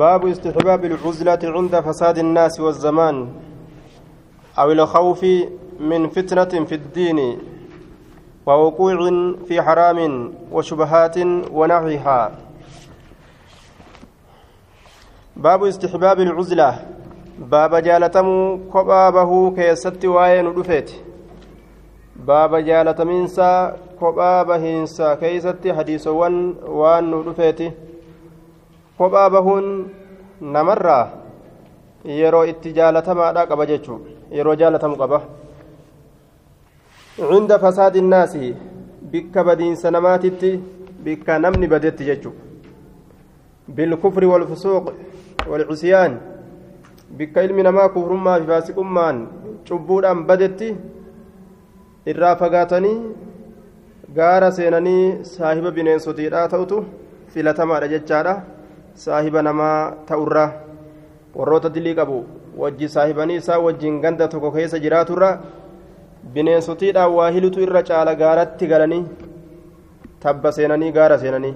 باب استحباب العزلة عند فساد الناس والزمان أو الخوف من فتنة في الدين ووقوع في حرام وشبهات ونحوها. باب استحباب العزلة. باب جالتم كبابه كيست واين رفيت باب جالتمينسا كبابهنسا كيست حديث وان وان kophaa bahuun namarraa yeroo itti jaalatamaadha qaba jechuun yeroo jaalatamu qaba. Cunda fasaadi innaasi bikka badiinsa namaatitti bikka namni badetti jechuudha. Bilkufri walfusuuq walcusyaan bikka ilmi namaa kufrummaa fi faasiqummaan cubbuudhaan badetti irraa fagaatanii gaara seenanii saahiba bineensotiidhaa ta'utu filatamaadha jechaadha. Saahiba namaa ta'urraa warroota dilii qabu wajji saahibanii isaa wajjiin ganda tokko keessa jiraaturra bineensotiidhaan waa hilutu irra caala gaaratti galanii tabba seenanii gaara seenanii.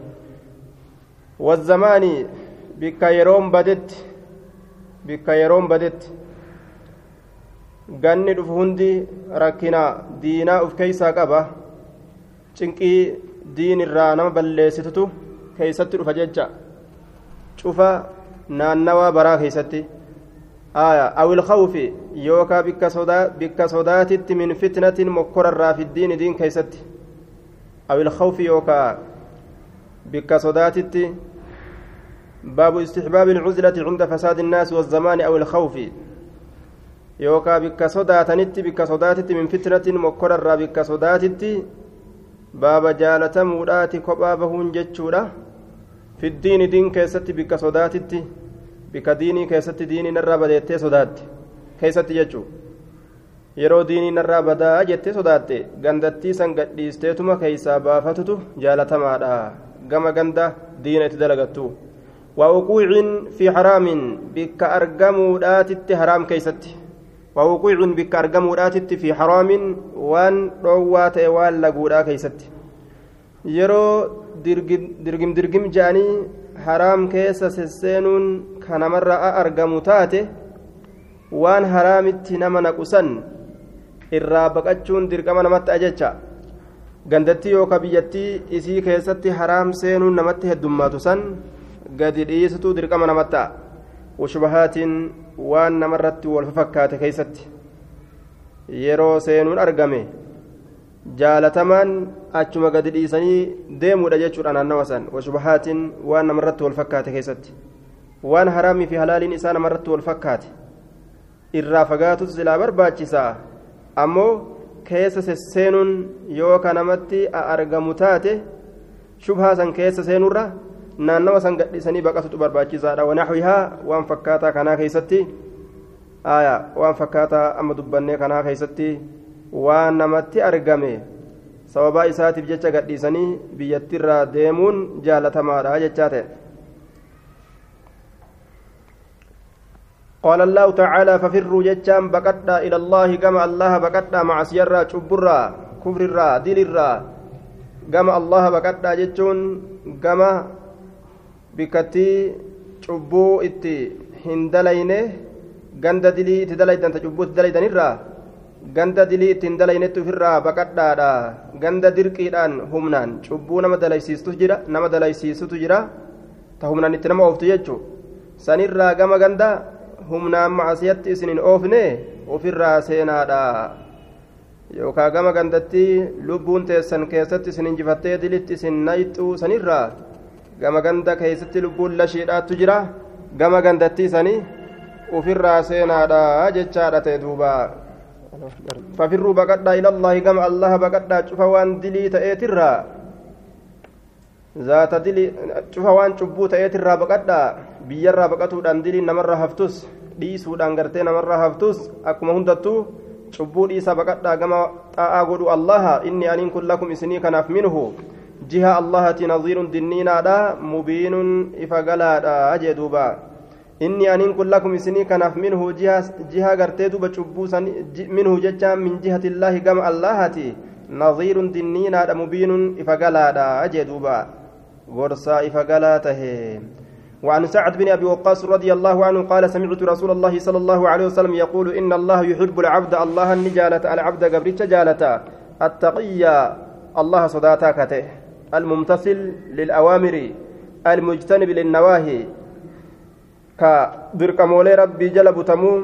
Wazzamaanii bikka yeroon badetti bikka yeroon badetti ganni dhufu hundi rakkina diinaa uf keeysaa qaba. Cinqii diin irraa nama balleessitutu keeysatti dhufa jecha cufa naannawaa baraa keeysatti awil khawfi yookaa bikka sodaatitti min fitnatin mokkorarraa fiddiini diin keeysatti awil khawfi yookaa bikka sodaatitti باب استحباب العزلة عند فساد الناس والزمان أو الخوف يوكا بك صداتنت بك صداتت من فتنة مكرر بك صداتت باب جالة مودات كبابهن جتشورة في الدين دين كيست بك صداتت بك ديني كيست ديني نرى بديت صدات كيست جتشو yeroo diinii narraa badaa jettee sodaatte gandattii san gadhiisteetuma keeysaa baafatutu jaalatamaadha gama ganda diina itti dalagattu ووقوع في حرام بك أرجموا داتت حرام كيست ووقوع بك أرجموا داتت في حرام وان روات وان لقودا كيست يرو dirgim dirgim jedhanii haraam keessa sesseenuun kanamarraa argamu taate waan haraamitti nama naqusan irraa baqachuun dirqama namatti ajecha gandatti yookaan biyyattii isii keessatti haraam seenuun namatti heddummaatu san gadi dhiisitu dirqama namatti ta'a washubahaatiin waan namarratti wal fakkaate keessatti yeroo seenuun argame. Jaalatamaan achuma gadi dhiisanii deemuudha jechuudha naannawa san washubahaatiin waan namarratti wal fakkaate keessatti. Waan haraamii fi halaaliin isaa namarratti wal fakkaate. Irraa fagaatutu silaa barbaachisaa. Ammoo keessa seenuun yoo ka namatti argamu taate shubhaa san keessa seenurra naannawa san gadhiisanii baqatutu barbaachisaadha. Wanaxwihaa waan fakkaataa kanaa keessatti waan fakkaataa amma dubbannee kanaa keessatti waan namatti argame sababaa isaatiif jecha gadhiisanii biyyattiirraa deemuun jaalatamaadha jechaa ta'e قال الله تعالى ففروا جتام بقدا إلى الله كما الله بقدا مع سيرا شبرا كفرا دلرا كما الله بقدا جتون كما بكتي شبو إتي هندلينه itti dalaydan ta cubbuu itti dalaydan irraa ganda dilii itti hin dalaynetti ofirraa baqadhaadha ganda dirqiidhaan humnaan cubbuu nama dalaysiistu jira nama dalaysiisutu jira ta humnaan itti nama ooftu jechuu sanirraa gama ganda humnaan macasiyatti isin hin oofne ofirraa seenaadha yookaan gama gandatti lubbuun teessan keessatti isin injifattee dilitti isin nayxuu sanirraa gama ganda keessatti lubbuun lashiidhaattu jira gama gandatti ofirraa seenaadha jechaadha ta'e duuba fafirruu baqadhaa ilallaahi gama allaha baqadhaa cufa waan dilii ta'eetirraa zaata dilii cufa waan cubbuu ta'eetirraa baqadhaa biyyarraa baqatuudhaan diliin namarraa haftus dhiisuudhaan gartee namarraa haftus akkuma hundattuu cubbuu dhiisaa baqadhaa gama xaa'aa godhu allaha inni aniin kun lakum isinii kanaaf minhu jiha allahati naziirun dinniinaadha mubiinun ifa galaadha jee duuba inni aniin kun lakum isinii kanaaf minhu jiha gartee duuba cubbuu minhu jecha min jihatillaahi gama allahati naziirun dinniinaadha mubiinun ifa galaadha jee duuba gorsaa ifa galaa tahe وعن سعد بن أبي وقاص رضي الله عنه قال سمعت رسول الله صلى الله عليه وسلم يقول إن الله يحب العبد الله النجالة العبد قبرتش جالة التقي الله صداتاكته الممتثل للأوامر المجتنب للنواهي ka dirqamoolee rabbii jala butamuu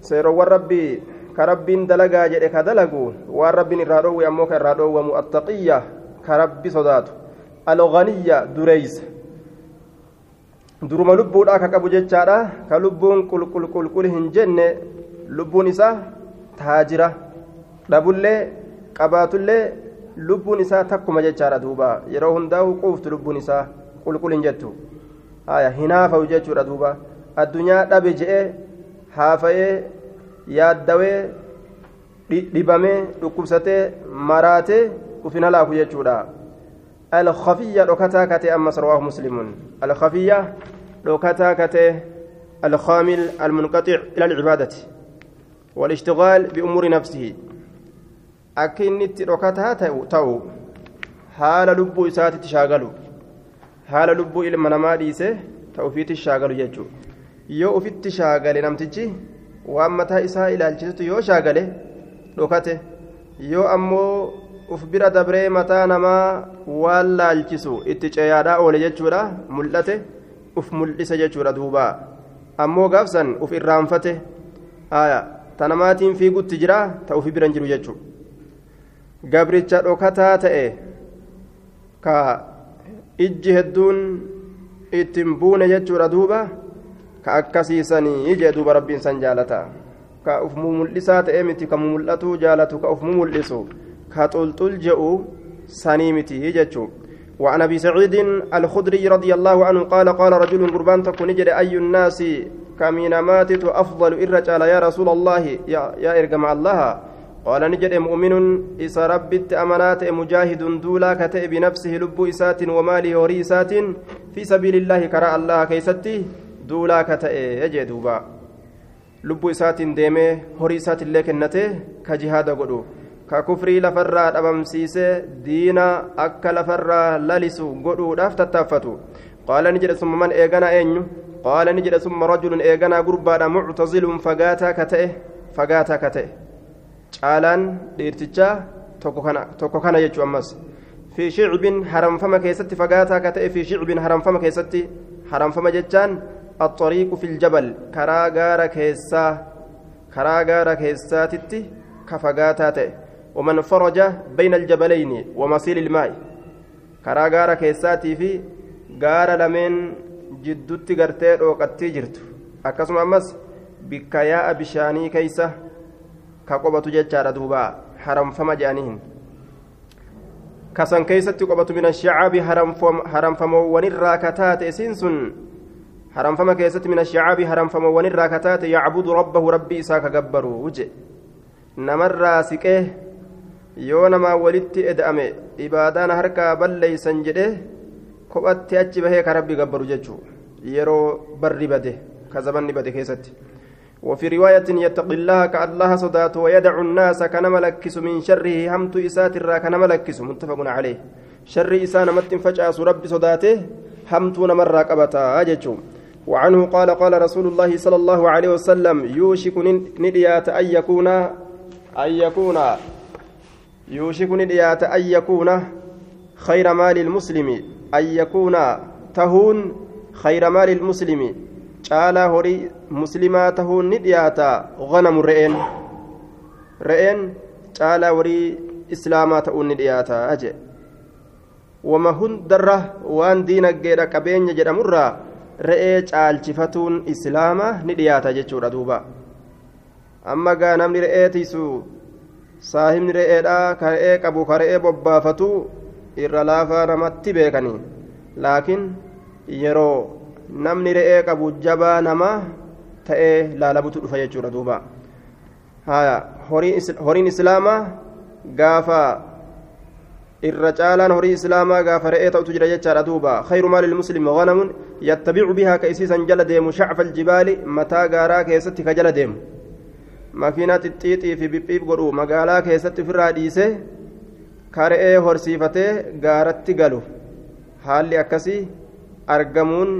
seerowwan rabbii ka rabbiin dalagaa jedhe ka dalagu waan rabbiin irraa dhoowwe ammoo ka irraa dhoowwamu attaqiyya ka rabbi sodaatu. Alganiyya dureysa duruma lubbuudhaa ka qabu jechaadha. Ka lubbuun qulqulqulqul hin jenne. Lubbuun isaa taajira dhabullee qabaatullee lubbuun isaa takkuma jechaadha duuba. Yeroo hundaa'u quuftu lubbuun isaa qulqul hin jettu. Haya hinaafa'u jechuudha duuba addunyaa dhabe je'e haafa'ee yaaddawee dhibamee dhukkubsatee maraatee ufin halaaku jechuudha الخفية لوكتا كتي أمس رواه مسلم الخفية لوكتا كتي الخامل المنقطع إلى العبادة والاشتغال بأمور نفسه أكنت لوكتا تاو haala lubbuu isaatitti shaagalu haala lubbuu ilma namaa dhiise ta ufiitti shaagalu jechuudha. Yoo ufitti shaagale namtichi waan mataa isaa ilaalchisutu yoo shaagale dhokate. Yoo ammoo uf bira dabree mataa namaa waan laalchisu itti ceeyaadhaa oole jechuudha mul'ate uf mul'ise jechuudha duuba. Ammoo gaafsan uf irraanfate. Tanamaatiin fiigutti jira ta ufi biran jiru jechuudha. Gabricha dhokataa ta'e ka ijji hedduun ittiin buune jechuudha duuba ka akkasiisanii jee duuba rabbiin san jaalata ka uf mul'isaa ta'e miti ka mul'atuu jaalatu ka uf mul'isu. كطلطل جئوا سنيمتي جتشو وعن ابي سعيد الخدري رضي الله عنه قال قال رجل قربان تكون جري اي الناس كمين ماتت افضل الرجال يا رسول الله يا, يا الله قال نجد مؤمن إسا ربت أمانات مجاهد دولا كتئ بنفسه لب إسات وماله وريسات في سبيل الله كراء الله كيستي دولا كتئ يجدوبا لب إسات ديمه هريسات الله كنته كجهاد قدو ka kufrii lafarraa dhabamsiisee diina akka lafarraa lalisu godhuudhaaf tattaaffatu qaala ni jedhe summa man eegana eenyu qaala ni jedhe summa rajulun eeganaa gurbaadha muctazilun fagaataa ka caalaan dhiirtichaa tokko kana jechuu ammas fi shicbin haramfama keessatti fagaataa ka ta'e fi shicbin haramfama keessatti haramfama jechaan الطريق في الجبل كرا غارا كيسا كرا غارا كيساتتي كفغاتا تئ ومن فرج بين الجبلين ومصير الماء كرا غارة كيساتي في غارة لمن جدوتي غرتي روقتي جرت أكسم أمس بكياء بشاني كيسة حرم فما جانين كسان كيسة قبة من الشعاب حرم فم حرم فما ونرى كتات سنسن حرم فما كيسة من الشعاب حرم فما ونرى كتات يعبد ربه ربي إساك جبروا وجه نمر سكه yoo namaa walitti eda'ame ibaadaan harkaa balleeysan jedhe kophatti achi bahee ka rabbi gabbaru jechuu. Yeroo barri bade ka zabanni bade keessatti وفي رواية يتقي الله كالله صدات ويدع الناس كنما لكس من شره همت إسات الرا كنما متفق عليه. شر إسان مت فجأة رب صداته همت نمر قبتا أججو. وعنه قال قال رسول الله صلى الله عليه وسلم يوشك نديات أن يكون أن يكون يوشك نديات أن يكون خير مال المسلم. أن يكون تهون خير مال المسلم. Caalaa horii muslimaa tahuun ni dhiyaata. Ganamu re'een. Re'een caalaa horii islaamaa ta'uun ni dhiyaata aje. Wama hundarra waan diinaggeedha qabeenya jedhamurraa re'ee caalchifatuun islaamaa ni dhiyaata jechuudha duuba. Amma gaa namni re'ee tiisu saahibni re'eedhaa ka re'ee qabu ka re'ee bobbaafatu irra laafaa namatti beekanii laakiin yeroo namni re'ee qabu jabaa namaa ta'ee laalabutu dhufa jechuudha duuba. Horiin islaamaa gaafa irra caalaan horii islaamaa gaafa re'ee ta'utu jira jechaadha duuba. Khayru maali lmuslimi ganamun yattabicu bihaa ka isiisan jala deemu shacfa aljibaali mataa gaaraa keessatti ka jala deemu. Makiinaa xixxiixii fi biphiif godhu magaalaa keessatti ofirraa dhiise ka re'ee horsiifatee gaaratti galu. Haalli akkasii argamuun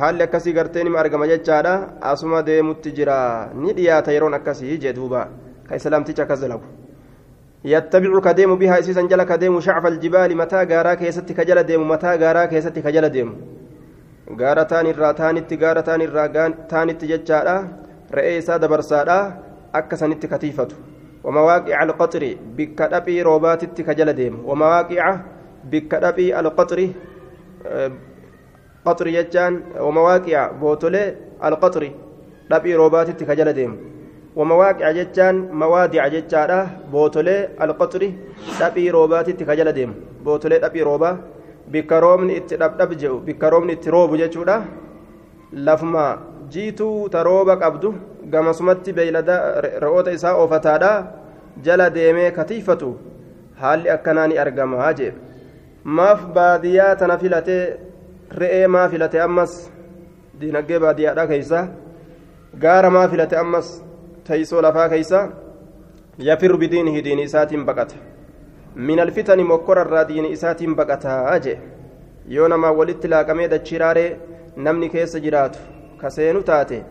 haalli akkasii gartee nima argama jechaadha asuma deemutti jira ni dhiyaata yeroon akkasii jee duuba ka islaamticha akkas dalagu yattabicu ka deemu bihaa isiisan jala ka deemu shacfa aljibaali mataa gaaraa keessatti ka jala deemu mataa gaaraa keessatti ka jala deemu gaara taan irraa taanitti gaara taan irraa taanitti jechaadha re'ee isaa dabarsaadha akka sanitti katiifatu ومواقع القطر بك دبي روباتي كجل ديم ومواقع بك دبي القطر qaxri jechaan wamawaaqi'a bootolee alqaxri dhabii roobaatitti ka jala deemu. Wamawaaqi'a jechaan mawaadi'a jechaadha. Bootolee alqaxri dhabii roobaatitti ka jala deemu. Bootolee dhabii roobaa bikka roobni itti dhabdhab je'u bikka roobni itti roobu jechuudha. Lafuma jiituu ta rooba qabdu gamasumatti beeylada re'oota isaa oofataadha. Jala deemee katiifatu haalli akkanaa ni argama jedhe maaf baadiyyaa tana filatee re'ee maa filate ammas diinaggee baadiyyaadha keeysa gaara maa filate ammas teeysoo lafaa keeysa yafirru bidiinihi diini isaatiin baqata. Min alfitani mokkorarraa diini isaatiin baqataa jee yoo namaa walitti laaqamee dachiraaree namni keessa jiraatu ka seenu taate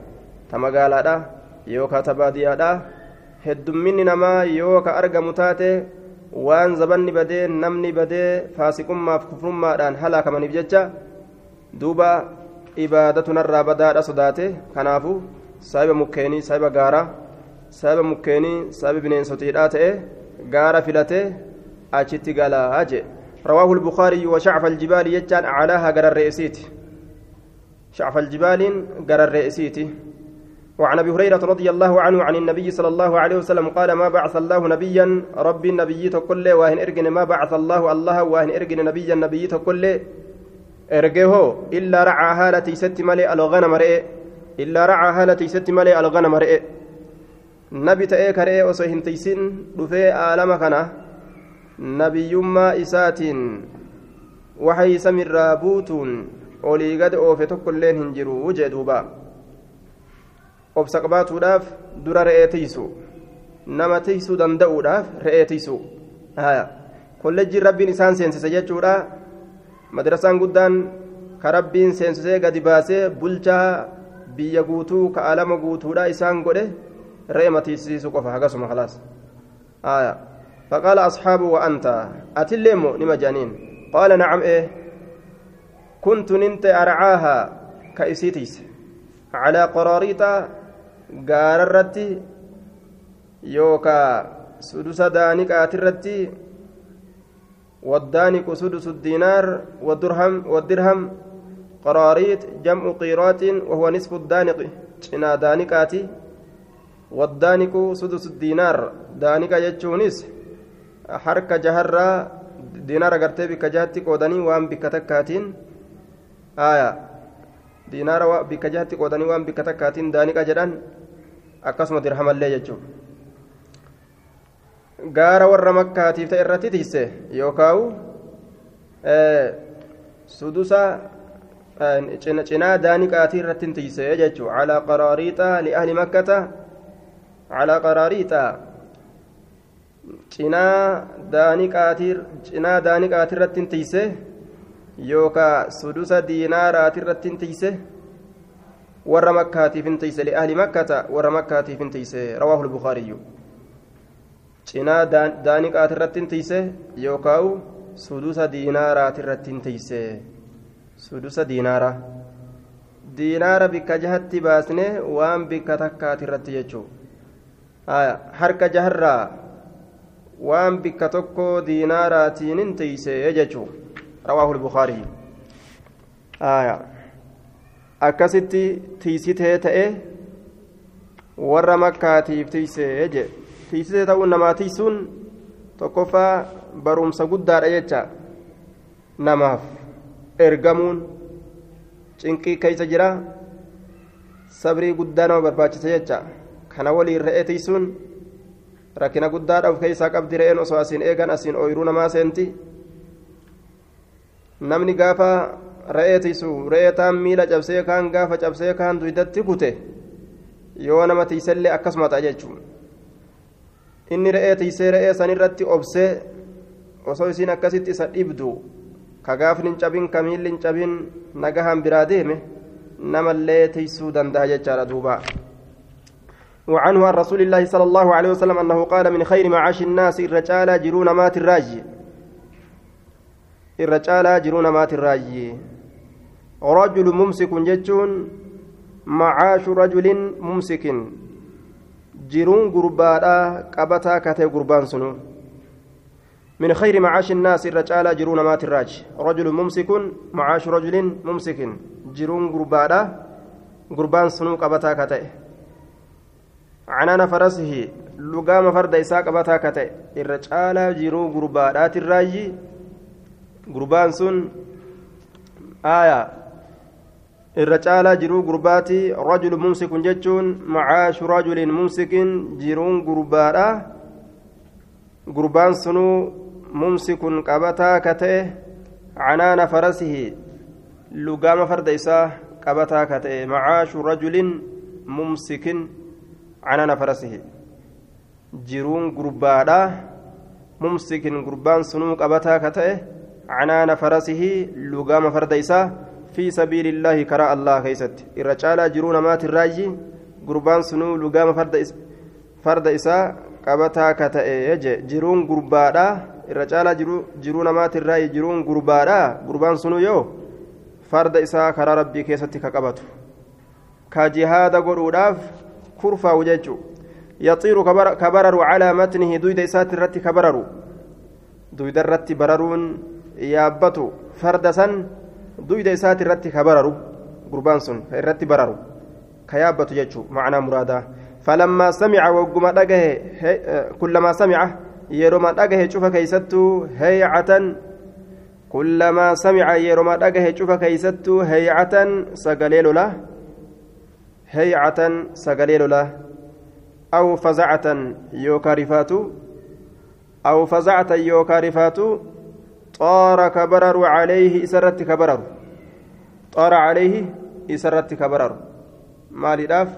ta magaalaadha yookaan ta baadiyyaadha heddumminni namaa yoo ka argamu taate waan zabanni badee namni badee faasiqummaaf kufrummaadhaan halaakamaniif jecha duuba ibaadatunarraa badaadha sodaate. Kanaafu saahiba mukkeenii saahiba gaaraa saahiba mukkeenii saahiba bineensotiidhaa ta'e gaara filate achitti galaa jee. رواه البخاري وشعف الجبال يجان أعلاها قرر الرئيسيتي شعف الجبال قرر الرئيسيتي وعن ابي هريره رضي الله عنه عن النبي صلى الله عليه وسلم قال ما بعث الله نبيا ربي النبي كل واهن ارجن ما بعث الله الله واهن ارجن نبيا نبي ergeho illaa racaa haala tiisatti malee alganama re'e illaa racaa haala tiisatti malee alganama re'e nabi ta'ee kare'e osoo hin tiisin dhufee aalama kana nabiyyummaa isaatiin waxay samirraa buutuun olii gad oofe tokkoilleen hin jiru jee duuba. Obsa qabaatuudhaaf dura re'ee tiisu nama tiisuu danda'uudhaaf re'ee tiisu kolleejjiin rabbiin isaan seensise jechuudha. Madrasaan guddaan ka rabbiin seensisee gadi baasee bulchaa biyya guutuu ka alama guutuudha isaan godhe re'ee matiisisu qofa akkasuma khalaas فقال أصحابه وأنت أتلموا نما جانين قال نعم إيه كنت ننت أرعاها كإسيتيس على قراريط قاررتي يوكا سدس دانك آترتي والدانك سدس الدينار والدرهم والدرهم قراريط جمع قيرات وهو نصف الدانق شنا دانكاتي والدانك سدس الدينار. دانك يجونيس. حركة جهرة دينار قرتي بك جهتي قودني وان بك تكاتين. aya diinaara bikka jahatti qoodanii waan bikka takkaatiin daaniqa jedhan akkasuma dirhamallee gaara warra makkaatiif ta'e irratti tiise yookaawu sudusa cinaa daaniqaatii irratti tiise jechuun calaa qaraariixa li'ahli makkata calaa qaraariixa cinaa daaniqaatii irratti tiise yookaa sudusa diinaaraati irratti tiise warra makkaatiif tiise li'ahli makkata warra makkaatiif tiise rawaahu lbukaariyyu cinaa daaniqaati irratti hin tiise yookaan sudusa diinaaraati irratti hin tiise. Sudusa diinaara. Diinaara bikka jahatti baasne waan bikka takkaati irratti jechuudha harka jaharraa waan bikka tokko diinaaraatiin hin tiise jechuudha rawaahu bukaarii akkasitti tiisitee ta'e warra makkaatiif tiisee jedhe. Tiisitee ta'uun namaa tiisuun tokkoffaa barumsa guddaadha jecha namaaf ergamuun cinqii keeysa jira sabrii guddaa nama barbaachisa jecha kana waliin re'ee tiisuun rakkina guddaadha of keeysaa qabdi re'een osoo asiin eegan asiin ooyiruu namaa seenti namni gaafa re'ee tiisu re'ee taan miila cabsee kaan gaafa cabsee kaan duydatti kute yoo nama tiisellee akkasuma ta'a jechuun inni re'ee tiisee re'ee sanirratti obsee osoo isiin akkasitti isa dhibdu kagaafni hin cabin kamiilli hin cabin nagahan biraa deeme namallee tiysuu danda'a jechaadha duuba وعنه عن رسول الله صلى الله عليه وسلم أنه قال من خير معاش الناس الرجال جرون مات الراجي الرجال جرون مات الراجي رجل ممسك جتون معاش رجل ممسك جرون قربانا قبتا كتي قربان سنو من خير معاش الناس الرجال جرون مات الراج رجل ممسك معاش رجل ممسك جرون قربانا قربان سنو قبتا كتي عنان فرسه لقام فرد إساء قبتا كتي الرجال جرون قربانات الراج قربان سن آية irra caalaa jiruu gurbaati rajulu mumsikun jechuun macaashu rajulin mumsikin jiruun gurbaadha gurbaan sunuu mumsikun qabataa ka ta'e canaana farasihi lugaama farda isaa qabataa ka ta'e macaashu rajulin mumsikin canaana farasihi jiruun gurbaadha mumsikin gurbaan sunuu qabataa ka ta'e canaana farasihi lugaama farda isaa في سبيل الله كراء الله كيست. الرجال جرون مات الراجي قربان سنو لقام فرد إس فرد إساء قبتا كتئج جرون قربادا الرجال جرون مات الراجي جرون قربادا قربان سنو يو فرد إساء كرا ربي كيست كقبته كجهاد قروداف كرفا وججو. يطير كبر كبرر على متنه دويد إسات الرت كبرر دويد الرت بررون يابتو فرد سن duyda isaati irratti ka bararu gurbaan sun ka irratti bararu ka yaabbatu jechuu macnaa muraadaa falammaa samica wagguma dhagahe kullamaa samica yeroma dhagahe cufa keeysattuu heycatan kullamaa samica yeroma dhagahe cufa keeysattuu heycatan sagalee lola heycatan sagalee lola aw fazacatan yookaa rifaatu طار كبرر عليه إسرت كبرر. طار عليه إسرت كبرر. مالي داف؟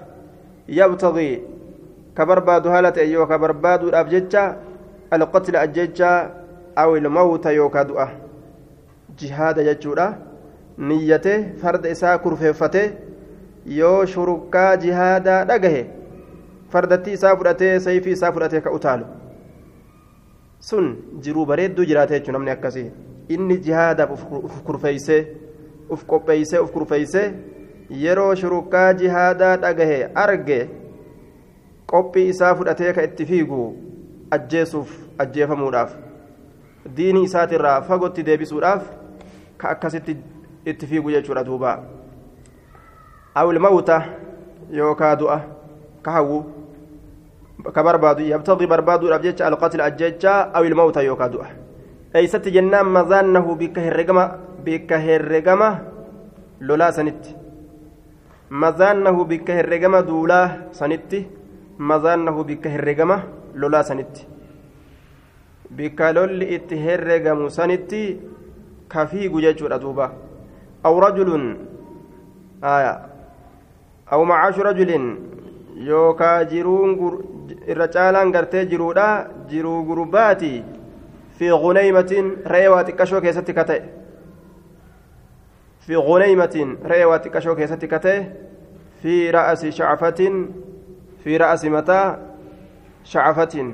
يبتغي كبرباد هالة أيوة كبرباد الأبججة القتل أججة أو الموت يوكا دؤة جهاد ججورة نيته فرد إساء كرفيفته yoo shurukkaa jihaadaa dhagahe fardatti isaa fudhatee sayfii isaa fudhatee ka sun jiruu bareedduu jiraate jechuun namni akkasii. Inni jihaadaaf uf kurfeeysee uf qopheeysee uf kurfeeysee yeroo shurukkaa jihaadaa dhagahe arge qophii isaa fudhatee ka itti fiigu ajjeesuuf ajjeefamuudhaaf diinii isaatirraa fagotti deebisuudhaaf ka akkasitti itti fiigu jechuudha duuba. Awil mawta yookaa du'a ka hawwu كبربادو يبتغي بربادو الأبجيتش القتل أجيتشا أو الموت يوكادو أي ست جنان مزانه بك هرقمة بك هرقمة لولا سنت. مزانه بك هرقمة دولا سنت. مزانه بك هرقمة لولا سنت. بك لول اتهرقم سنت. كفي جيتشو أدوبا أو رجل آية. أو معاش رجل. yookaa jiruun irra caalaan gartee jiruudha jiruu gurbaati fi guneymatin re'ee waa xiqqashoo keessatti ka ta'e fi guneymatin re'ee waa xiqqashoo keessatti ka ta'e fi ra'asi shacafatin fi ra'asi mataa shacafatin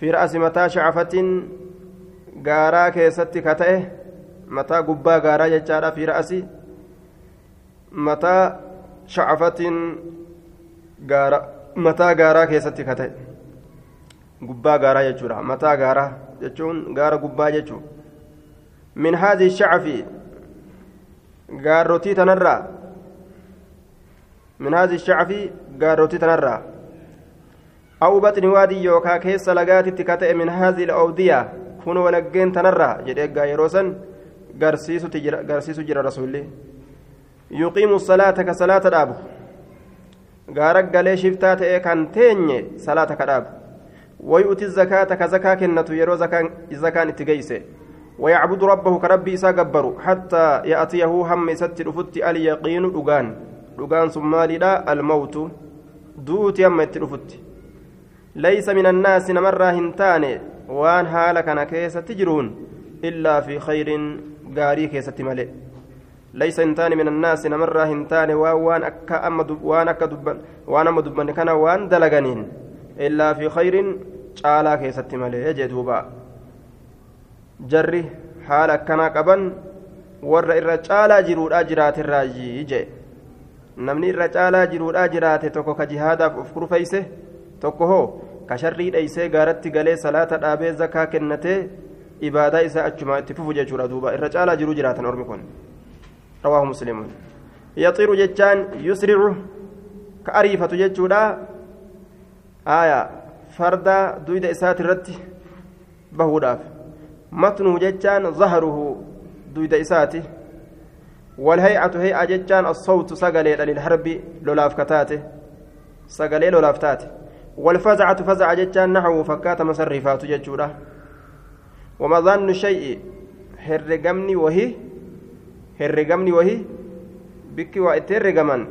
fi ra'asi mataa shacafatin gaaraa keessatti ka mataa gubbaa gaaraa jechaadha fi ra'asi mataa shacafatin gaara mataa gaaraa keessatti ka ta'e gubbaa gaaraa jechuudha mataa gaaraa jechuun gaara gubbaa jechuun min haadhi shacafi gaarrotii tanarraa min haadhi shacafi gaarrotii tanarraa أو بطن وادي يوكا كيس لقاتي كتئ من هذه الأودية كونوا ونقين تنرى جديك يروسا قرسيس جرى رسول يقيم الصلاة كصلاة الأبو gaara galee shiftaa ta'ee kan teenye salaata kadhaab wayuuti zakaata ka zakaa kennatu yeroo zakaan itti geeyse. ويعبد ربه كربي إسا قبر حتى يأتيه هم ست رفت اليقين دغان دغان ثم لا الموت دوت يم رفت ليس من الناس نمر هنتان وان حالك أنا كيس تجرون إلا في خير غاري كيست ملئ ليس انتان من الناس نمر هنتان وان أكا أما وان أكا دبن وان أما دبن كان وان دلغنين إلا في خير caalaa keessatti malee jee duuba jarri haala akkanaa qaban warra irra caalaa jiruudhaa jiraatirraayi jee namni irra caalaa jiruudhaa jiraate tokko ka jihaadaaf uf kurfeeyse tokko hoo ka sharrii dheeysee gaaratti galee salaata dhaabee zakaa kennatee ibaadaa isaa achumaa itti fufu jechuudha duuba irra caalaa muslimuun yaxiru jechaan yusricu ka ariifatu jechuudha aayaa farda duyda isaati irratti bahuudhaaf matnuu jechaan zaharuhu duyda isaati والهيئة هيئة جتان الصوت سقلي للحرب لولاف كتاته سقلي لولاف تاته والفزعة فزع جتان نحو فكات مصرفات جتشورة ومظن شيء هرقمني وهي هرقمني وهي بك واترقمن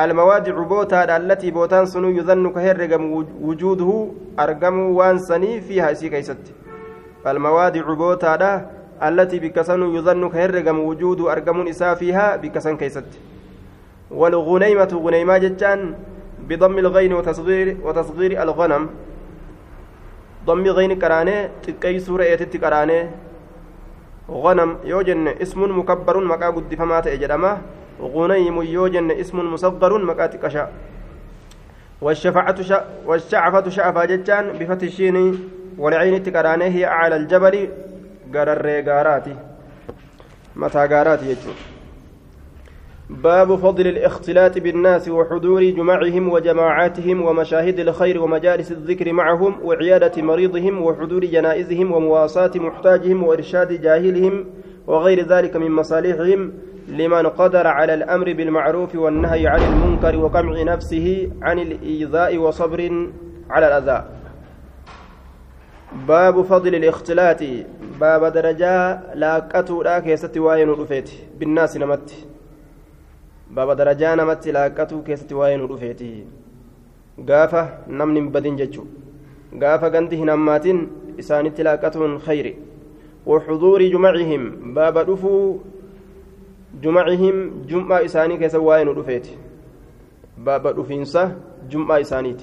المواد عبوتا التي بوتان سنو يظن كهرقم وجوده أرقم وانسني فيها سي كيست المواد عبوتا التي بكسن يظن كهرقم وجود أرقم إساء فيها بكسن كيست والغنيمة غنيمة جتان بضم الغين وتصغير وتصغير الغنم ضم غين كراني تكي سورة يتت كراني غنم يوجن اسم مكبر مكا قد فمات اجرمه غنيم يوجن اسم مصغر مكا تكشا. والشفعة شا والشعفة شعفة جتان بفتح الشين والعين تكراني هي أعلى الجبل gararree gaaraati mataa gaaraati jechuudha باب فضل الاختلاط بالناس وحضور جمعهم وجماعاتهم ومشاهد الخير ومجالس الذكر معهم وعيادة مريضهم وحضور جنائزهم ومواساة محتاجهم وإرشاد جاهلهم وغير ذلك من مصالحهم لمن قدر على الأمر بالمعروف والنهي عن المنكر وقمع نفسه عن الإيذاء وصبر على الأذى. باب فضل الاختلاط. باب درجة لاقتو لا كيست واين بالناس نمت باب درجة نمت لاقتو كيست واين رفيت غافة نمن بدين ججو غافة غندي هنماتين إسانت لاقتون خير وحضور جمعهم باب رفو جمعهم جمعة إساني كيس واين رفيت باب رفينسة جمعة إسانيت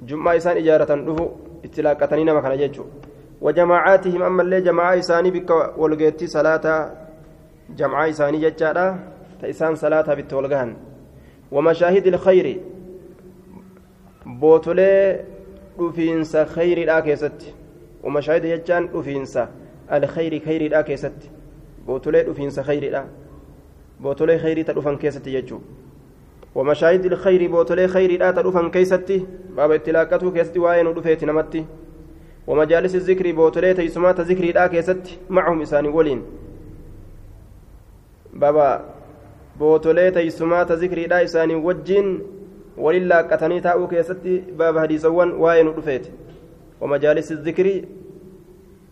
جمعة إسان إجارة رفو itti laaqqatanii nama kana jechuudha wajamacaatihim ammallee jamacaa isaanii bikka walgeettii salaataa jamcaa isaanii salaataaf itti walgahan ومشاهد الخير بوتولي dhufiinsa khayriidhaa keessatti ومشاهد jechaan dhufiinsa الخير خيريidhaa keessatti bootolee dhufiinsa khayriidha bootolee khayrii ta dhufan keessatti jechuudha ومشاهد الخير بوتلي خير لا تدفن كيستي باب اتلاقته كيستي واين ودفيت نمتي ومجالس الذكر بوتلي تيسمات ذكري لا كيستي معهم إساني ولين بابا بوتلي تيسمات ذكري لا إساني وجين ولله قتني تاو كيستي باب حديثوان واين ودفيت ومجالس الذكر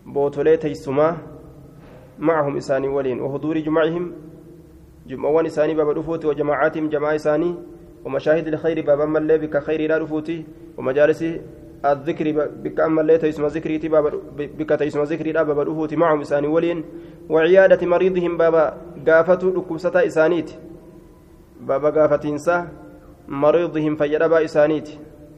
بوتلي تيسما معهم إساني ولين وحضور جمعهم. جمعوان إساني باب رفوتي وجماعاتهم جماعة إساني. ومشاهد الخير باب ملي بك خير لا رفوتي. ومجالس الذكر بك أما اللي تيسمى ذكري بك تيسمى ذكري لا باب رفوتي معهم إساني ولين. وعيادة مريضهم باب لكبسة إسانيت باب قافة إنسا مريضهم فيربا إسانيت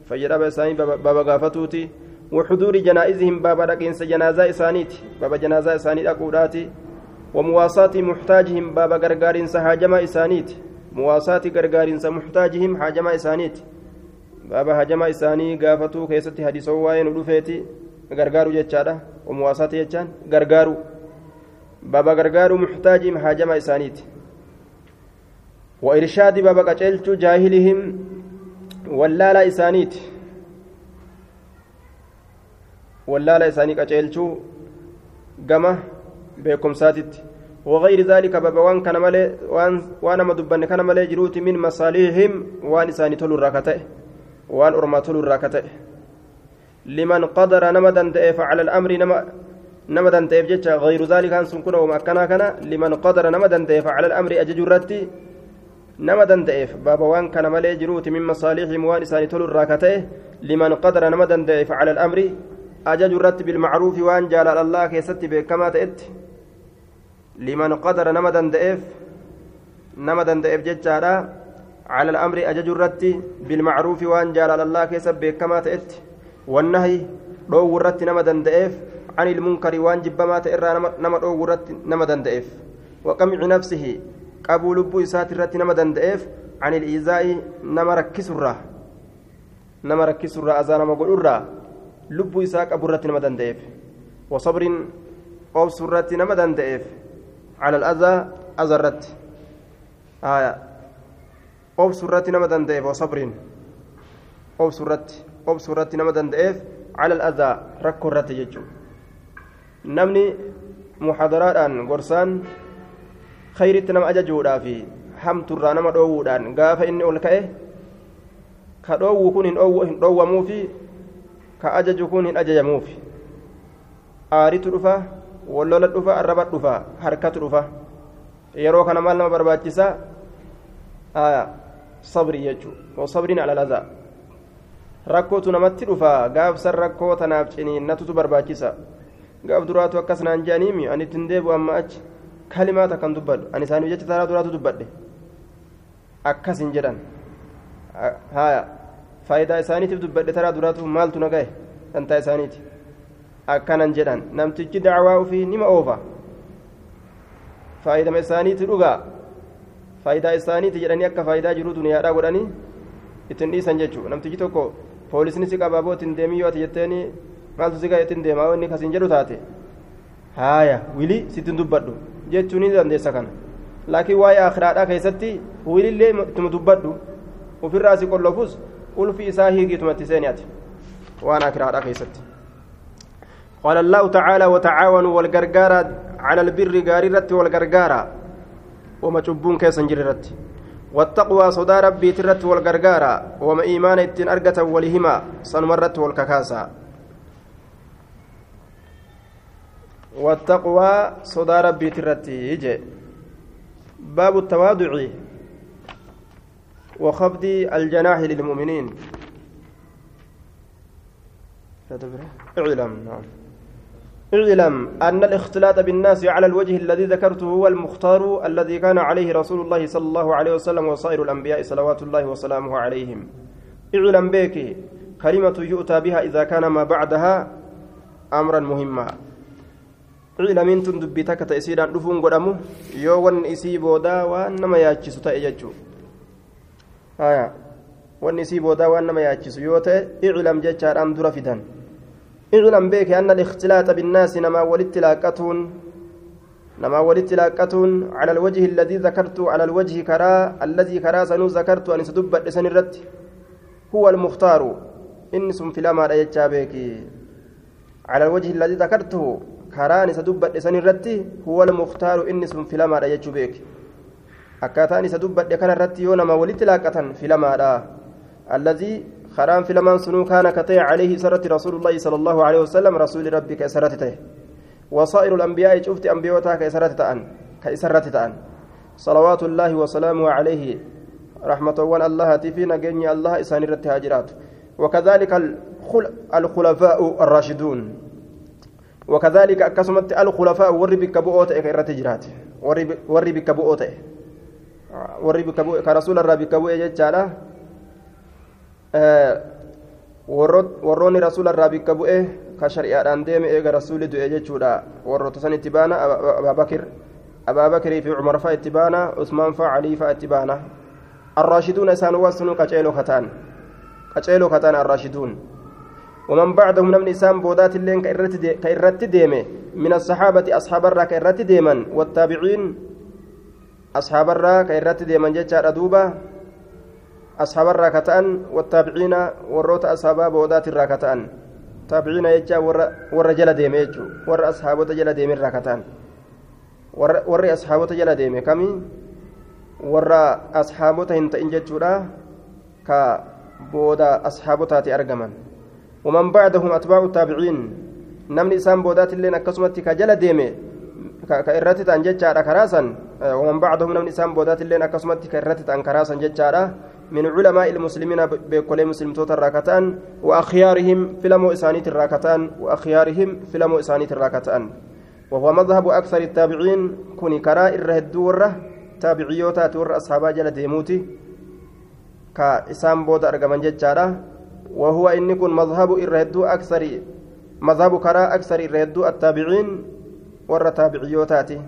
فيربا إساني باب قافتوتي وحضور جنائزهم باب رقينس جنازة إسانيت باب جنازة إسانيت أقولاتي ومواساة محتاجهم باب غرغارين هاجما إسانيت مواساة غرغارين محتاجهم هاجما إسانيت باب هاجما إساني قافتو كيستي حديث وين ودفيتي غرغارو جتشادا ومواساة جتشان غرغارو باب غرغارو محتاجهم هاجما إسانيت وإرشاد باب قتلت جاهلهم ولالا إسانيت ولالا إساني قتلت قمه beekumsaatitti. وغير ذلك بابا وان كان مالي وان وأنا مدبن كان مالي جروتي من مصالحهم وان اساني تولو الراكته وان ارما تولو الراكته لمن قدر نمدن تئف على نما نمدن تئف جتا غير ذلك ان سنكون وما كان كان لمن قدر نمدن تئف على الامر اججرتي نمدن تئف بابا وان كان مالي جروتي من مصالحهم وان اساني تولو الراكته لمن قدر نمدن تئف على الامر ajaju irratti bilmacruufi waan jaalala allah keessatti beekamaa ta'etti liman qadara nama danda'eef nama danda'eef jechaadha على الأمر أجج الرت بالمعروف وأن جال الله كيسب كما تأت والنهي دو الرت نما دندئف عن المنكر وأن جب ما تئرى نما دو الرت نما دندئف وقمع نفسه قبول لب إسات الرت نما دندئف عن الإيذاء نما ركس الراه نما ركس الراه أزانا مقول الراه لب إساء قبول الرت نما دندئف وصبر أوبس الرت نما دندئف على الأذى أزرت آية irratti. Nama danda'eef wasabriin obsu irratti obsu irratti nama danda'eef cala aladaa rakkoo irratti jechuudha. Namni muxadaraadhaan gorsaan khayritti nama ajajuudhaa fi hamturraa nama dhoowwuudhaan gaafa inni ol ka'e ka dhoowwu kun hin dhoowwamuufi ka ajaju kun hin ajajamuufi aaritu dhufa wallola dhufa arraba dhufa harkatu dhufa yeroo kana maal nama barbaachisaa sabrii jechuudha wasabriin alalazaa rakkootu namatti dhufa gaafsan rakkoo tanaaf ciniinnatutu barbaachisa gaaf duraatu akkas naan je'aniimi ani ittiin deebi'u amma achi kalimaa takkan dubbadhu ani isaaniif jecha taraa duraatu dubbadhe akkas hin jedhan haya faayidaa isaaniitiif dubbadhe taraa duraatu maaltu na gahe dantaa isaaniiti akkanan jedhan namtichi dacwaa ofii nima oofa faayidama isaaniiti dhugaa faayidaa isaaniiti jedhanii akka faayidaa jiru duniyaadhaa godhanii ittiin dhiisan jechuudha namtichi tokko poolisni si qabaaboo ittiin deemii yoo ati jetteeni maaltu si ga'e ittiin deemaa inni kasiin jedhu taate haaya wili sittiin dubbadhu jechuu ni dandeessa kana laakiin waa'ee akhiraadhaa keessatti wilillee ittuma dubbadhu ofirraa si qollofus ulfi isaa hiigiitumatti seeni ati waan akhiraadhaa keessatti. قال الله تعالى وتعاونوا والغرغارة على البر غاررة والغرغارة وما تشبون كيسن جررت والتقوى صدى ربي ترت والغرغارة وما إيمان اتن أرقة ولهما سنمرت والككاسة والتقوى صدى ربي ترت يجي باب التواضع وخفض الجناح للمؤمنين. اعلم نعم. اعلم أن الاختلاط بالناس على الوجه الذي ذكرته هو المختار الذي كان عليه رسول الله صلى الله عليه وسلم وصائر الأنبياء صلوات الله وسلامه عليهم. اعلم بك كلمة يؤتى بها إذا كان ما بعدها أمرا مهما. اعلم إن تندبتك تأسيرا دفون قدمه يوان إسي بودا وأنما ياتشس تأججو آية وأن إسي بودا وأنما ياتشس يوتي اعلم جتشار أم درفدان اعلم بك أن الاختلاط بالناس نما والاتلاقتون نما والاتلاقتون على الوجه الذي ذكرت على الوجه كرا الذي كرا سنو ذكرت أن سدب لسن الرد هو المختار إن سم في لما بك على الوجه الذي ذكرته كرا سدب لسن الرد هو المختار إن سم في لما بك akkaataan isa dubbadhe kana irratti yoo nama walitti laaqatan filamaadha. Allazii خرام في لمن سنو كان كتي عليه سرة رسول الله صلى الله عليه وسلم رسول ربك سرته وصائر الأنبياء شفت أنبيوتها كسرت تأن كسرت تأن صلوات الله وسلامه عليه رحمة وان الله تفينا جني الله إسان هاجرات وكذلك الخلفاء الراشدون وكذلك أكسمت الخلفاء وربك بؤوت كرت جرات وربك بؤوت وربك بؤوت كرسول الربك بؤوت جتالا warroonni rasuula irraa bikka bu'e ka shari'aadhaan deeme eega rasuulli du'e jechuudha warroota san itti baana abaabakir abaabakirii fi cumar fa'a itti baana usmaan fa'a alii fa'a itti baana arraashiduun isaan waasnu qaceeloo kataan qaceeloo kataan arraashiduun ومن بعدهم نمن إسام بودات اللين كإرت ديمة. من الصحابة أصحاب الرا كإرت ديما والتابعين أصحاب الرا كإرت ديما جتشار دوبا أصحاب الراكتان والتابعين وروت أصحاب بودات الراكتان تابعين يجا ور ور جل ديم يجو. ور أصحاب جل ديم الراكتان ور ور أصحاب جل ديم كمي؟ ور أصحاب تهنت إنجتشورا كا بودا أصحاب تاتي أرجمن. ومن بعدهم أتباع التابعين. نمني إسام بودات اللين أكسمتي كجل ديمي كإرتت أن جتشارا كراسا. ومن بعدهم نمني إسام بودات اللين أكسمتي كإرتت أن كراسا جتشارا من علماء المسلمين بكل مسلم توت الراكتان وأخيارهم فيلمو إسانيت الراكتان وأخيارهم فيلمو إسانيت الراكتان وهو مذهب أكثر التابعين كوني كراء الرهدورة تابعيوتا تور أصحاب جل ديموتي. كإسام بود أرقمن ججارة وهو إن كن مذهب الرهدو أكثر مذهب كراء أكثر الرهدو التابعين ور تابعيوتاتي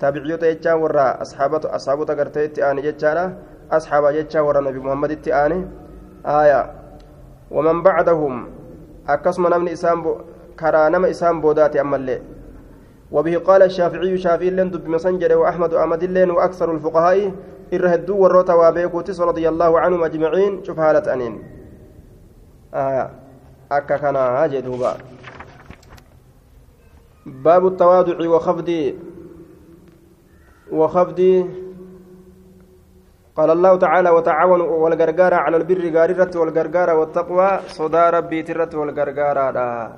تابعيوتا يجا ور أصحابة أصحابة قرتي آني ججارة أصحاب ججا ور نبي محمد آني. آية. ومن بعدهم أكسم نمني إسام كرا نما إسام بوداتي أما اللي وبه قال الشافعي شافعي لن دب مسنجر وأحمد أحمد لين وأكثر الفقهاء إرهدو وروتا وابيكوتس رضي الله عنهم أجمعين شوف هالة أنين. آه أكا كان هاجدوبا باب التواضع وخفض وخفض قال الله تعالى وتعاونوا والغرغارة على البر غاررة والغرغارة والتقوى صدى ربي ترة والغرغارة.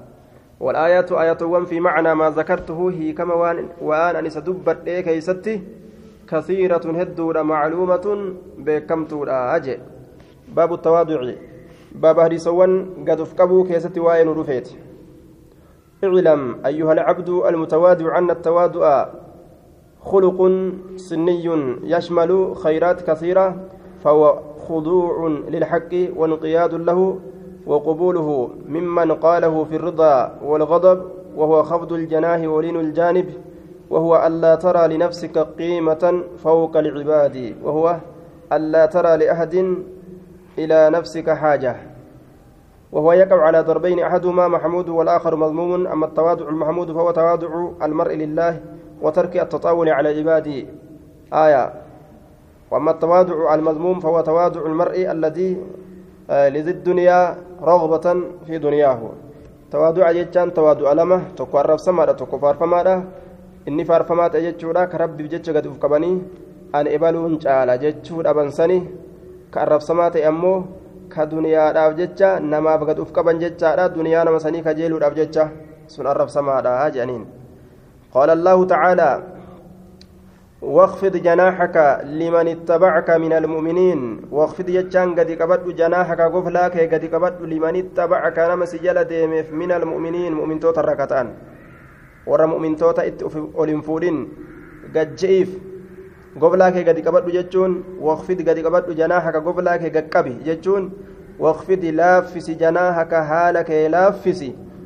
والآيات آيات في معنى ما ذكرته هي كما وان وان أن سدبت إيه كيستي كثيرة هدورة معلومة بكمتورة أجي. باب التواضع باب هريسوان قد افقبوا كيستي وين رفيت اعلم أيها العبد المتواضع أن التواضع خلق سني يشمل خيرات كثيرة فهو خضوع للحق وانقياد له وقبوله ممن قاله في الرضا والغضب وهو خفض الجناه ولين الجانب وهو ألا ترى لنفسك قيمة فوق العباد وهو ألا ترى لأحد إلى نفسك حاجة. وهو يقع على ضربين أحدهما محمود والآخر مذموم. أما التواضع المحمود فهو تواضع المرء لله وترك التطاول على عباده. آية. وأما التواضع المذموم فهو تواضع المرء الذي لذي الدنيا رغبة في دنياه. تواضع جتان تواضع لما تكو عرف سمارة تكو فارفمارة inni faarfamaa ta'e jechuudha ka rabbiif jecha gadi uf qabanii an ebaluun caala jechuudha bansani ka arrabsamaa ta'e ammoo ka duniyaadhaaf jecha namaaf gad uf qaban jechaadha duniyaa nama sanii kajeeluudhaaf jecha sun arrabsamaadha jedhaniin qaala allahu tacaalaa واخفض جناحك لمن اتبعك من المؤمنين واخفض يجان قد قبض جناحك قفلاك قد قبض لمن اتبعك نما سجل ديمف من المؤمنين مؤمن توت الركتان ورا مؤمن توتا ات اولين فودين قجئيف قفلاك قد قبض جتون واخفض قد قبض جناحك قفلاك قد قبي جتون واخفض لافس جناحك حالك لافس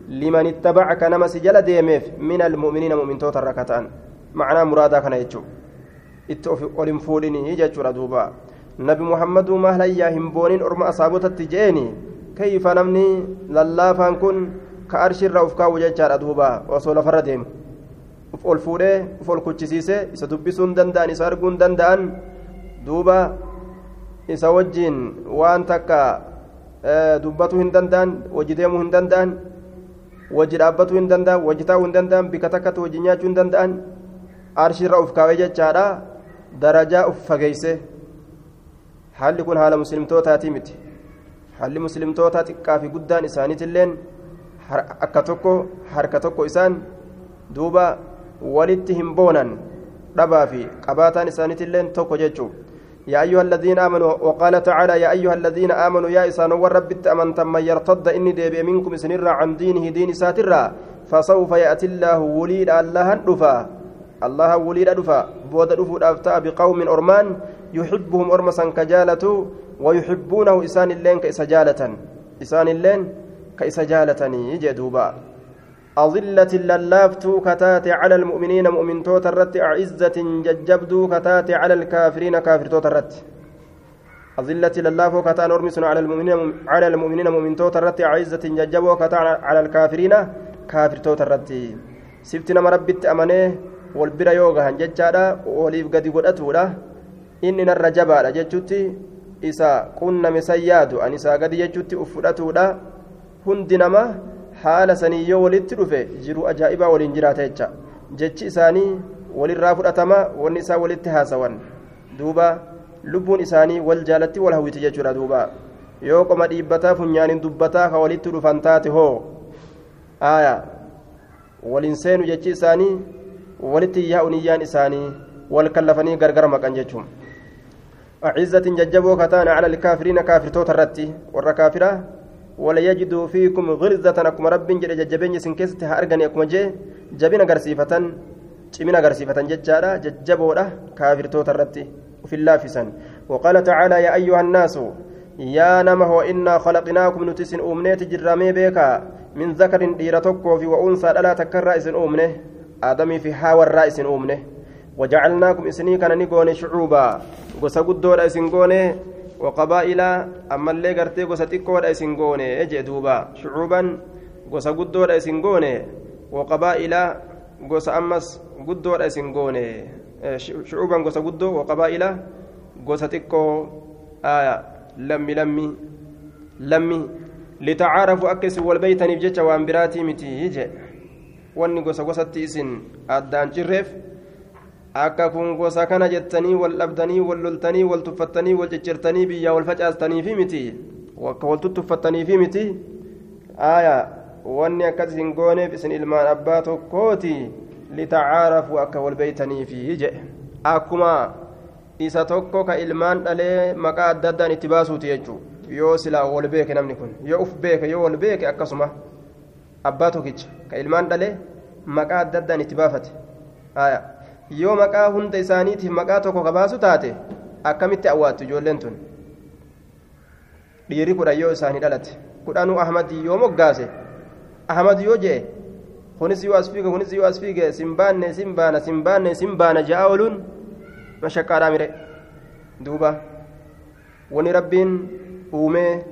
لمن اتبعك نما سجل ديمف من المؤمنين مؤمن توتا الركتان معناه مرادا كان يجو itti ol hin fuudhinii jechuudha duuba nabi muhammaduu mahlayyaa hin booniin orma asaabotatti je'eeni kayfa namni lallaafaan kun ka arshirra uf kaawwu jechaadha duuba osoo lafarra deemu uf ol fuudhee uf ol kuchisiise isa dubbisuu hin danda'an isa arguu hin danda'an duuba isa wajjiin waan takka dubbatuu hin danda'an wajji deemuu hin danda'an wajji dhaabbatuu hin danda'an wajji taa'uu hin danda'an bika takkatti wajji nyaachuu hin danda'an arshirra uf kaawee jechaadha darajaa uf fageeyse haalli kun haala muslimtootaati miti haalli muslimtootaa xiqqaa fi guddaan isaaniitilleen akka tokko harka tokko isaan duuba walitti hin boonan dhabaa fi qabaataan isaaniitilleen tokko jechuu يا أيها الذين آمنوا وقال تعالى يا أيها الذين آمنوا يا إسان وربت أمنتم من يرتد إني ديبي منكم سنرا عن دينه دين ساترا فسوف يأتي الله وليد الله دفا الله وليد دفا بود دفو دافتا بقوم أرمان يحبهم أرمسا كجالة ويحبونه إسان اللين كإسجالة إسان اللين كإسجالة جدوبا أظلة للافتو كتات على المؤمنين مؤمن توت الرت أعزة ججبدو كتات على الكافرين كافر توت الرت. أظلة للافو كتان أرمسن على المؤمنين على المؤمنين مؤمن توت الرت أعزة ججبو كتان على الكافرين كافر توت الرت. سبتنا مربت أمانه والبرا يوغا هنججادا وليف قد قدأتودا إننا الرجبا ججوتي إسا قلنا مسيادو أن إسا قد ججوتي أفرأتودا هندنما haala sanii yoo walitti dhufe jiru ajaa'ibaa waliin jiraata jecha. Jechi isaanii walirraa fudhatama wanni isaa walitti haasawan. Duuba lubbuun isaanii wal jaalatti wal hawwiti jechuudha duuba. Yoo qoma dhiibbataa funyaaniin dubbataa kan walitti dhufan taate hoo. Aaya. Waliin seenu jechi isaanii walitti yaa'uun iyyaan isaanii wal kallafanii gargar maqan jechuun. Acizzatiin jajjaboo kataan cala kaafiriina kaafirtoota irratti. Warra kaafiraa ولا يجدوا فيكم غرزة أكم رب جل ججبين سنكست هارغني أكم جي جبين غرسيفة cimina agarsiifatan jechaadha jajjaboodha kaafirtoota وفي اللافسا وقال تعالى يا أيها الناس يا نمه إنا خلقناكم نتسن أمنيت جرامي بيكا من ذكر ديرتك في وأنثى لا تكرر إسن أمنه آدمي في حاور رئيس أمنه وجعلناكم إسني كان نقون شعوبا isin goone ammallee gartee gosa xiqqoodha isin goone jee duuba shucuuban gosa guddoodha isin goone waqabaa'ila gosa ammas guddoodha isin goone shucuuban gosa guddoo waqabaa'ila gosa xiqqoo lammi lammi lammi litacaarafu akka isin wal beeytaniif jecha waan biraatii miti je wanni gosa gosatti isin addaan cirreef akka kun gosa kana jettanii wal dhabdanii wal loltanii wal tuffattanii wal ciccirtanii biyyaa wal facaastaniifi miti akka wal tuttuffattaniifi miti aayaa wanni akkas hin gooneef isin ilmaan abbaa tokkooti litacaarafuu akka wal beeytaniifi jedhe akkuma isa tokko ka ilmaan dhalee maqaa adda addaan itti baasuuti jechuu yoo silaa wal beeke namni kun yoo uf beeke yoo wal beeke akkasuma abbaa tokkicha ka ilmaan dhalee maqaa adda addaan itti baafate aayaa yoo maqaa hunda isaaniitiif maqaa tokko kabaasu taate akkamitti awwaattu ijoolleen tun? Dhiirri kudhan yoo isaanii dhalate. Kudhanuu ahmadii yoo moggaase ahmad yoo jee kunis yoo as fiige kunis yoo as fiige simbaanne simbaana simbaanne simbaana ja'a ooluun mashaqqaadhaa mire. Duuba. Wani rabbiin uumee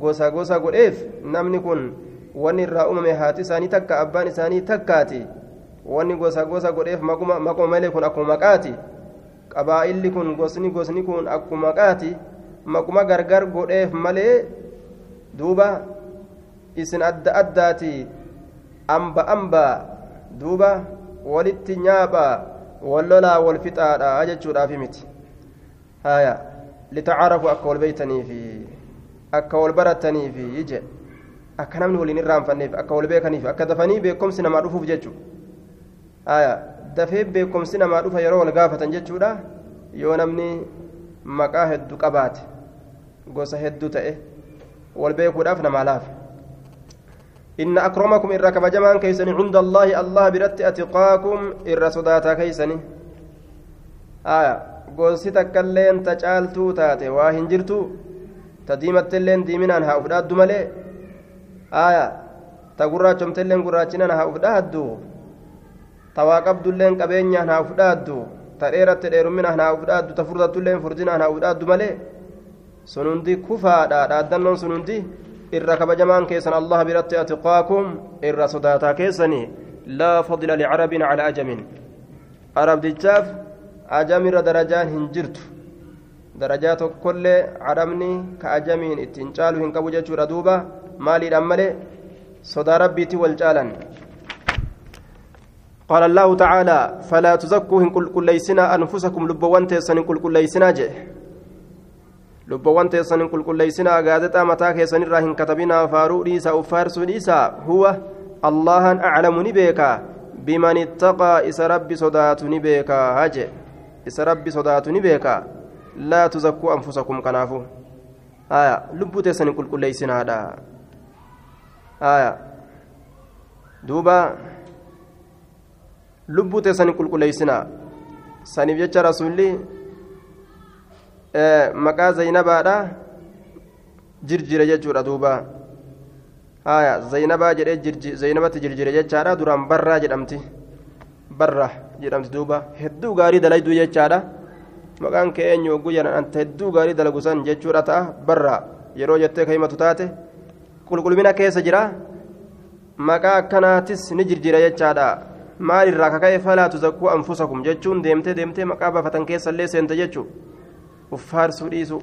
gosa gosa godheef namni kun wanni irraa uumame haati isaanii takka abbaan isaanii takkaati. Wanni gosa gosa godheef makuma malee kun akkuma maqaati qabaa'illi kun gosni gosni kun akkuma maqaati makuma gargar godheef malee duuba isin adda addaati amba amba duuba walitti nyaapha wallolaa wal fixaadha jechuudhaafi miti haya litacaarafu akka wal beeytaniifi akka wal barataniifi je akka namni waliin irraanfanneef akka wal beekaniif akka dafanii beekomsi namaa dhufuuf jechuudha dafee beekumsi namaa dhufa yeroo wal gaafatan jechuudha. Yoo namni maqaa hedduu qabaate gosa hedduu ta'e wal beekuudhaaf namaa laafa. إن أكرمكم إن ركب جمان كيسني عند الله الله برت أتقاكم إن صداتا كيسني آية قوسي تكلين تجالتو تاتي واهن جرتو تديمت اللين ديمنان ها أفداد ملي آية تقرأ شمتلين قرأتنا ها أفداد tawaa qabdulleen qabeenyaan haa fudhaaddu ta dheeratte dheerumminaan haa fudhaaddu ta furdatulleen furdinaan haa fudhaaddu malee sun hundi kufaadha dhaaddannoon sun hundi irra kabajamaan keessan allah biratti atiqaakum irra sodaataa keessanii laa fadla licarabin calaa ajamin arabdichaaf ajamirra darajaan hin jirtu darajaa tokkollee carabni ka ajamiin ittiin caalu hin qabu jechuudha duuba maaliidhaan malee sodaa rabbiitti wal caalan قال الله تعالى فلا تزكوا هن كل ليسنا أنفسكم لبوان تيسن كل ليسنا جه. لبوان تيسن كل ليسنا قادتا متى كيسن الراهن كتبنا فارو ليسا وفارس ليسا هو الله أعلم نبيكا بمن اتقى إس ربي صدات نبيكا هجه إس ربي صدات نبيكا لا تزكوا أنفسكم كنافو. آية. لبو تيسن كل ليسنا هذا آية. دوبا lubbuu teessanii qulqulleeysinaa saniif jecha rasuulli maqaa zaynabaadha jirjire jechuudha duuba haya zaynabaa jedhee zaynabatti jirjire jechaadha duraan barraa jedhamti barra jedhamti duuba hedduu gaarii dalayduu jechaadha maqaan kee eenyu ogguu jedhan hedduu gaarii dalagusan jechuudha ta'a barra yeroo jettee kahimatu taate qulqullina keessa jira maqaa akkanaatis ni jirjire jechaadha maalirraa kaka'e falaa tuzakkuu anfusakum jechuun deemtee deemtee maqaa baafatan keessallee seente jechuu. Uffaarsuu dhiisu.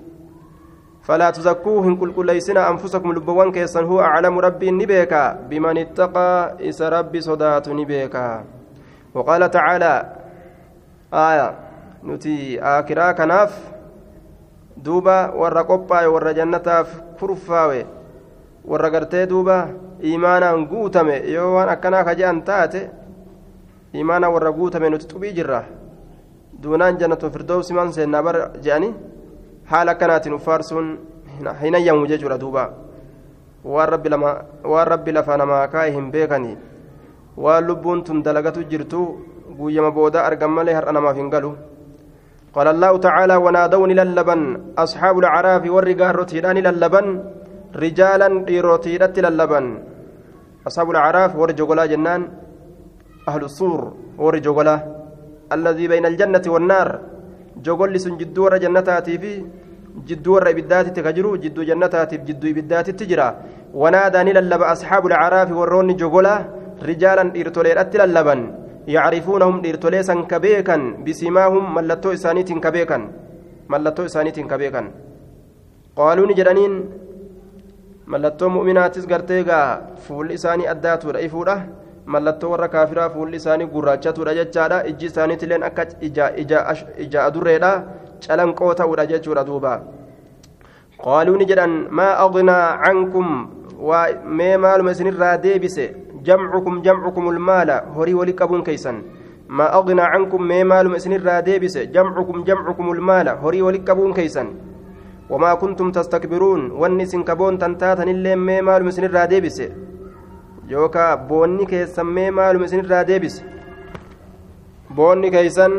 فلا تزكوا هن كل كليسنا أنفسكم لبوان كيسن هو أعلم ربي نبيكا بمن اتقى إس ربي صدات نبيكا وقال تعالى آية نتي آكرا كناف دوبا ورا قبا ورا جنتاف كرفاوي ورا قرتي دوبا إيمانا قوتمي يوان أكنا كجان تاتي imaana warra guutame nuti xubii jirra duunaan jannatu firdoowsi man seennaa bar je'anii haala akkanaatiin uffaarsuun hin ayyamu jechuudha duuba waan rabbi lafa namaa kaa'e hin beekanii waan lubbuun tun dalagatu jirtu guyyama booda argan malee har'a namaaf hin galu قال الله تعالى ونادوني للبن أصحاب العراف والرجال رتيران للبن رجالا رتيرت للبن أصحاب العراف ورجولا جنان أهل الصور ورجولا الذي بين الجنة والنار. جوجل سن جدو ور جنتاتي في جدو ور إبداتي تكجرو جدو جنتاتي جدو إبداتي تجرا. وناداني للب أصحاب العراف وروني جوجلا رجالا إرتوليرت للبن يعرفونهم إرتولي سن كبيكا بسماهم ملتو إسانيت كبيكا. ملتو إسانيت كبيكا. قالوا نجرانين ملتو مؤمناتس قرتيغا فول إساني أداتو رأيفوره mallattoo warra kaafiraa fuulli isaanii gurraachatuudha jechaadha ijji isaaniitilleen akka ija adurreedha calanqoo ta'uudha jechuudha duuba qaaluu ni jedhan maa aqnaa cankum mee maaluma isinirraa deebise jamcukum jamcukum ulmaala horii wali qabuun keeysan maa aqnaa cankum mee maaluma isinirraa deebise jamcukum jamcukum ulmaala horii wali qabuun keeysan wamaa kuntum tastakbiruun wanni isin kaboon tan taatanillee mee maaluma isinirraa deebise yookaan boonni keessan mee maaluma isinirraa deebise? Boonni keessan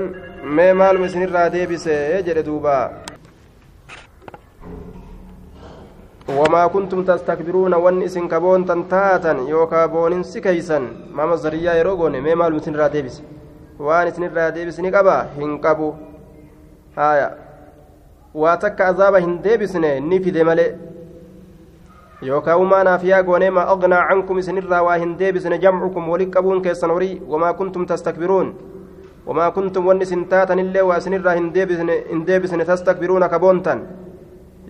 mee maaluma isinirraa deebise jedhe duuba. Wamaa kuntum tastakbiruuna wanni isin kaboontan taatan yookaan booninsi keeysan maama zariyyaa yeroo goone mee maaluma isinirraa deebise? Waan isinirraa deebisni qaba hin qabu. Haaya. Waa takka azaaba hin deebisne ni fide malee yookaan umaanaaf yaa goonee maa ognaa cankum isinirraa waa hin deebisne jamcukum wali qabuun keessan horii wamaa kuntum tastakbiruun wamaa kuntum wanni isin taatanillee waa isinirraa hin deebisne tastakbiruuna kaboontan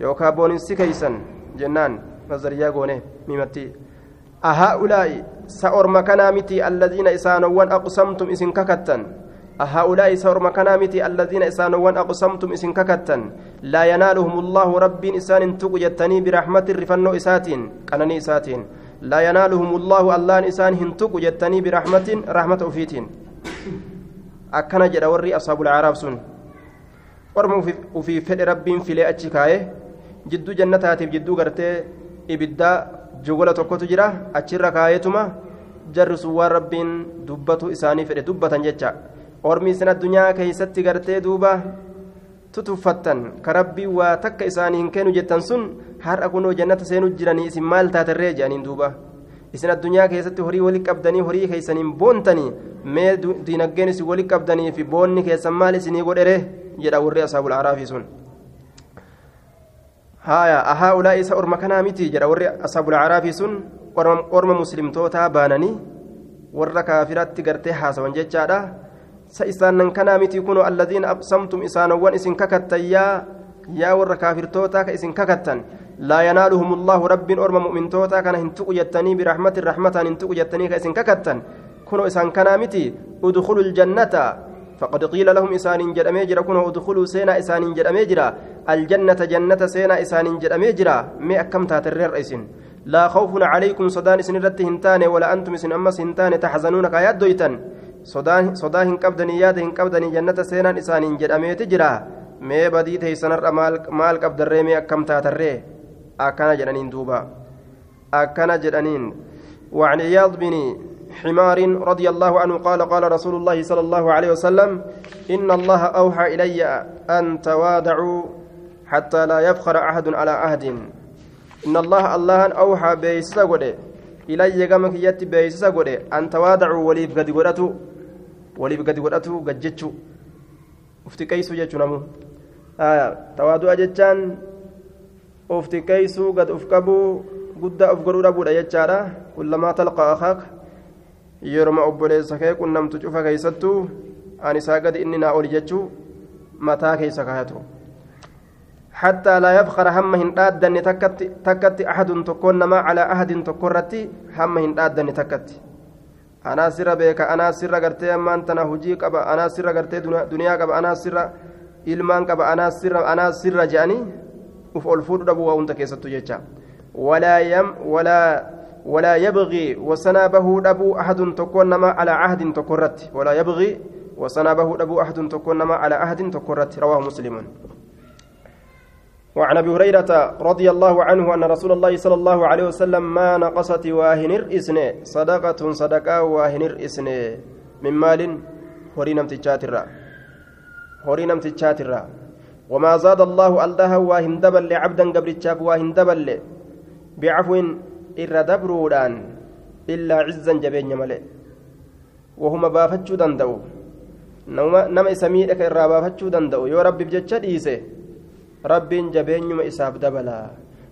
yookaan booninsi keeysan jennaan mazariyaa goone mimatti ahaa'ulaa'i sa orma kanaa miti alladiina isaanowwan aqsamtum isin kakattan هؤلاء سور مكانا متي الذين إسانوان أقسمتم إسن ككتا لا ينالهم الله رب إسان تقو جتني برحمة الرفنو إساتين كانني إساتين. لا ينالهم الله الله إسان هنتقو جتني برحمة رحمة أفيتين أكنا جد وري أصحاب العرب سن. ورم وفي فد رب في لي أتشكاية جدو جنتاتي جدو غرتي إبدا جوغلا توكو تجرا أتشرا كايتما jarri waan rabbiin dubbatu isaanii fedhe dubbatan jecha ormi isin addunyaa keeysatti gartee duuba tutuffattan ka rabbii waa takka isaanii hin kennu jettan sun har'a kunoo jannata seenuu jiranii isin maal taatarree jedhaniin duuba isin addunyaa keessatti horii wali qabdanii horii keeysaniin boontanii mee diinaggeen isin wali qabdanii fi boonni keessan maal isinii godhere jedha warri asaabul araafii sun haya ahaa'ulaa isa orma kanaa miti jedha warri asaabul araafii sun orma muslimtootaa baananii warra kaafiratti gartee haasawan jechaadha سإسان كنا متي كنوا الذين أقسمتم إسانوان إسن ككتن. يا يا ور كافرتوتا كإسن ككتن. لا ينالهم الله رب أرم مؤمنتوتا كان هنتقو يتني برحمة الرحمة هنتقو يتني كإسن ككتن. كنوا إسان كنا متي ادخلوا الجنة. فقد قيل لهم إسان جد أميجرا. كنوا ادخلوا سينا إسان جد أميجرا. الجنة جنة سينا إسان جد أميجرا. مي أكم تاترر إسن. لا خوف عليكم صدان إسن رت هنتان ولا أنتم إسن أمس هنتان تحزنون كايات دويتن. Sodaa hin qabdanii yaada hin qabdanii jannata seenaan isaaniin jedhameeti jira mee badii teeysanarra maal qabdarree mee akkam taatarree akkana jedhaniin duuba akkana jedhaniin وعن عياض بن حمار رضي الله عنه قال قال رسول الله صلى الله عليه وسلم إن الله أوحى إلي أن تواضعوا حتى لا يفخر أحد على عهد إن الله الله أوحى بيسا إلي كما كيت بيسا أن تواضعوا وليف قد قدرتوا waliif gadi godhatu gajjechuu ufti qeeysuu jechuu namu tawaadu'a jechaan ufti qeeysuu gad uf qabuu guddaa uf godhuu dhabuudha jechaadha kullamaa talqa akaak yeroma obboleessa kee qunnamtu cufa keeysattuu an isaa gadi inni naa oli jechuu mataa keeysa kaayatu حتى لا يفخر هم هندادن تكت تكت أحد تكون ما على أحد تكرتي هم هندادن تكت beeka anaa sirra gartee ammaan tana hujii qaba anaa sirra gartee duniyaa qaba anaa sirra ilmaan qaba anaa sirra anaa sirra je'anii uf ol fuudhu dhabuu waa hunda keessattu jecha walaa yam walaa ولا يبغي وسنابه أبو أحد تكون ما على عهد تكرت ولا يبغي وسنابه أبو أحد تكون ما على عهد تكرت رواه مسلم وعن أبي هريرة رضي الله عنه أن رسول الله صلى الله عليه وسلم ما نقصت واهنر اسنه صدقة صدقة واهنر اسنه من مال؟ هوري نمتجاترا هوري نمتجاترا وما زاد الله الله واهن دبل. عبدا قبرتشاف واهن دبل. بعفو إر دبرودان. إلا عزا جبين ملئ وهما بافتشو دندو. isa miidhaka irraa baafachuu danda'u yoo rabbiif jecha dhiise rabbiin jabeenyuma isaaf dabala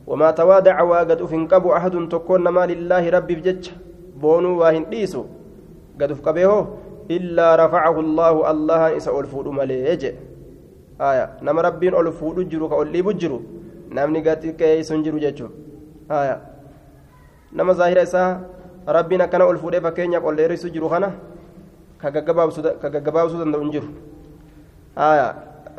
wamaa tawaadaca waa gad uf hin qabu ahadun tokkoon namaa lillaahi rabbiif jecha boonuu waa hin dhiisu gad uf qabee hoo illaa rafacahu allaahu allahan isa ol fuudhu malee jedhe aya nama rabbiin ol fuudhu jiru ka ol dhiibu jiru namni gadi qeeysun jiru jechuu aya nama zaahira isaa rabbiin akkana ol fuudhee fakkeenyaaf ol dheerisu jiru kana ka gaggabaabsuu danda'u hin jiru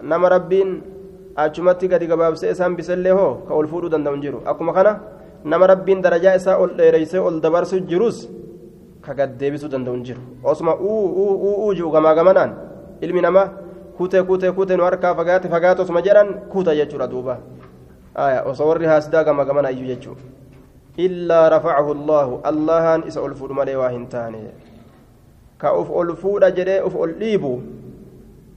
nama rabbiin achumatti gadi gabaabsee isaan bisellee hoo? Ka ol fuudhuu danda'u jiru. Akkuma kana nama rabbiin darajaa isaa ol dheereysee ol dabarsu jirus ka gad deebisuu danda'u jiru. Osuma uu jiru gamaa gamanaan ilmi namaa kutee kutee kutee nu harkaa fagaate fagaate osuma jedhan kuuta jechuudha duuba. Osoo warri haasidaa gamaa gamanaa iyyuu jechuudha. Illaa rafacahu allaahu allahaan isa ol fuudhu malee waa hin taane. Ka uf ol fuudha jedhee uf ol dhiibu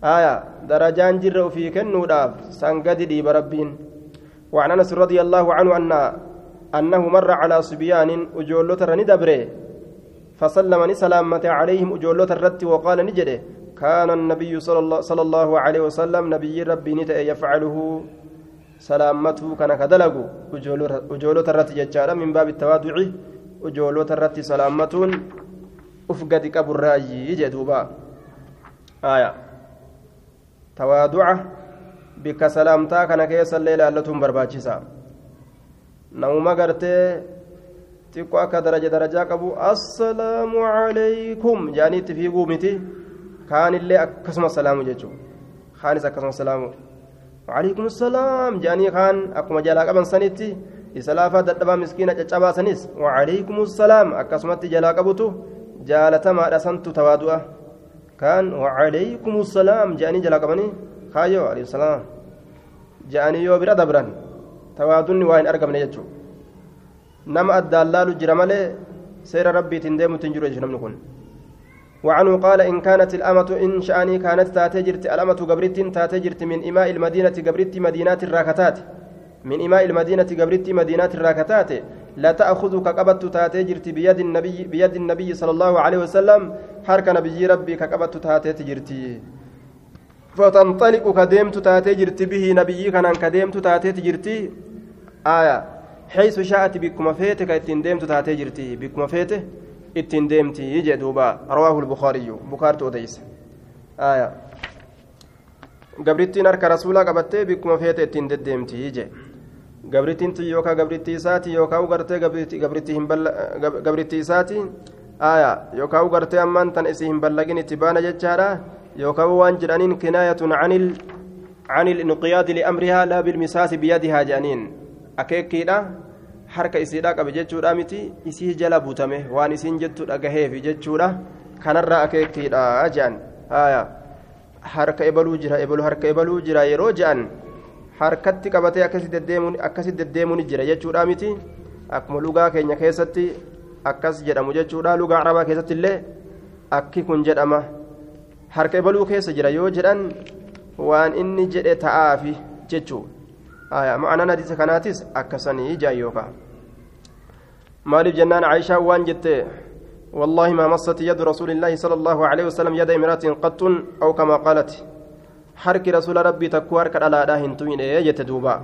darajaan jirre ufii kennuudhaaf san gadi dhiiba rabbiin وعن أنس رضي الله عنه ان أنه مر على صبيان اجولت رني دبره فسلم سلامة عليهم اجولت الرت وقال نجده كان النبي صلى الله, صلى الله عليه وسلم نبي ربي نتا يفعله سلامته كان كدلغ اجولت الرت ججارا من باب التواضع اجولت الرت uf gadi qaburraayi jee duuba aya tawaaduca bikka salaamtaa kana keessallee ilaallatuun barbaachisa namuma gartee xiqqoo akka daraja darajaa qabu assalaamu calaykum jaanii itti fiiguu miti kaanillee akkasuma salaamu jechuu kaanis akkasuma salaamu وعليكم السلام جاني خان أكما جلا قبن سنتي إسلافة ددبا مسكينة جتشابا سنس وعليكم السلام أكسمت جلا قبتو jaalatamaadha santu tawaadu'a kaayoo alayhi salaam je'anii yoo bira dabran tawaadunni waa hin argamne jechuudha nama addaan laalu jira malee seera rabbiitiin deemutti hin jiru jechuudha namni kun وعنه قال إن كانت الأمة إن شأني كانت تاتجرت الأمة قبرت تاتجرت من إماء المدينة قبرت مدينات الراكتات من إماء المدينة قبرت مدينات الراكتات لا تأخذك قبت تاتي جرت بيد النبي بيد النبي صلى الله عليه وسلم حرك نبي ربي كقبت تاتي جرتي فتنطلق كديمت تاتي جرت به نبي كان كديمت تاتي جرتي آية حيث شاءت بكم فيتك اتين ديمت تاتي جرتي بكم فيته اتين ديمتي يجي دوبا رواه البخاري بخاري توديس آية gabrittiin harka rasuulaa qabattee bikkuma feete ittiin deddeemti jee. Gabrittiin yookaan gabrittii isaati yookaan ugartee gabrittii isaati aayaa yookaan ugartee ammaan tan isii hin ballagin itti baana jechaadha yookaan waan jedhaniin kinaayatun canil canil inqiyaadi liamrihaa laa bilmisaasi biyadihaa jedhaniin akeekkiidha harka isiidha qabe jechuudha miti isii jala butame waan isiin jettu dhagaheefi jechuudha kanarraa akeekkiidha jedhan aayaa harka ebaluu jira ebalu harka ebaluu jira yeroo jedhan harkatti qabatee akkasi deddeemuun jira jechuudha miti akkuma lugaa keenya keessatti akkas jedhamu jechuudha lugaa arabaa keessatti illee akki kun jedhama harka ebaluu keessa jira yoo jedhan waan inni jedhe ta'aafi jechuudha ma'anaan hadiisa kanaatis akkasanii ijaan yookaan maaliif jennaan caayishaa waan jettee والله ما مست يد رسول الله صلى الله عليه وسلم يد امرأة قط أو كما قالت harki rasuula rabbii takkuu harka dhalaadhaa hin tuyne jette duuba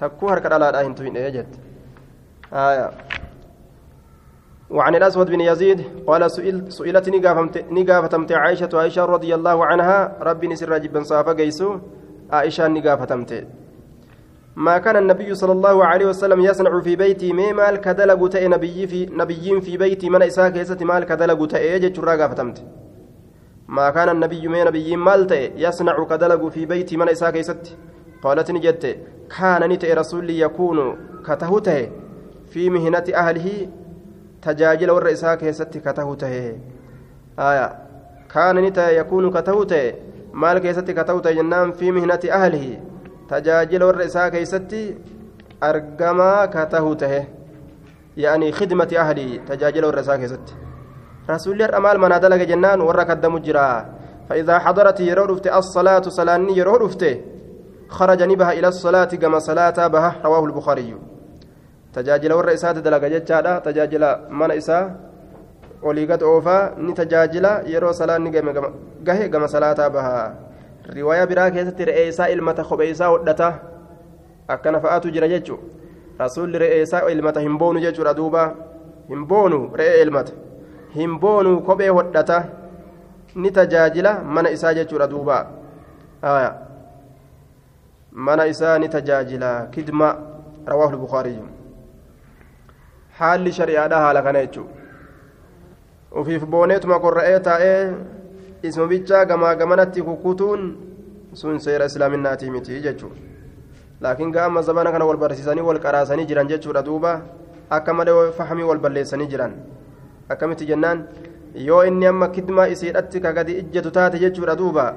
takkuu harka dhalaadhaa hin tuyne jette وعن الأسود بن يزيد قال سئل سئلت نقافتمت عائشة عائشة رضي الله عنها ربي نسر جبا صافا قيسو عائشة نقافتمت ما كان النبي صلى الله عليه وسلم يصنع في بيتي مي مال كدلغ تأي نبي في نبيين في بيتي من إساك يستي مال كدلغ تأي جتشرا قافتمت ما كان النبي من نبي مالت يصنع كدلغ في بيتي من إساك يستي قالت نجت كان نتأي رسولي يكون كتهته في مهنة أهله تجاجل ور إساك يستي كتهته آية كان نتأي يكون كتهته مال كيستي كتهته جنان في مهنة أهله tajaajila warra isaa keeysatti argamaa ka tahu tahe ahlii tajaajila warra isaa keessatti rasuulli har'a maal manaa dalaga jennaan warra kaddamu jira فإذا حضرت يرو رفت الصلاة صلاني يرو رفت خرج نبها إلى الصلاة كما صلاة بها رواه البخاري تجاجل ور إساءة دلقة جتشادا تجاجل من إساء وليقت أوفا نتجاجل يرو صلاة قهي كما صلاة بها رواية براك يستي رئيسا إلمة خبئيسا ودتا أكنا فآتو جرى جتشو رسول رئيسا إلمة همبونو جتشو ردوبا همبونو رئي إلمة همبونو كوبي ودتا ni tajaajila mana isaa jechuudha duuba. Mana isaa ni tajaajila. Kidma rawaahu lbukaariyyu haalli shari'aadha haala kana jechuudha. Ufiif booneetuma korra'ee taa'ee isma bichaa gamaa gamanatti kukkutuun sun seera islaaminaatii miti jechuudha. Laakiin ga'amma zamana kana wal barsiisanii wal qaraasanii jiran jechuudha duuba. Akka malee fahamii wal balleessanii jiran. Akkamitti jennaan? Yoo inni amma kidmaa isiidhatti ka gadi ijjatu taate jechuudha duuba.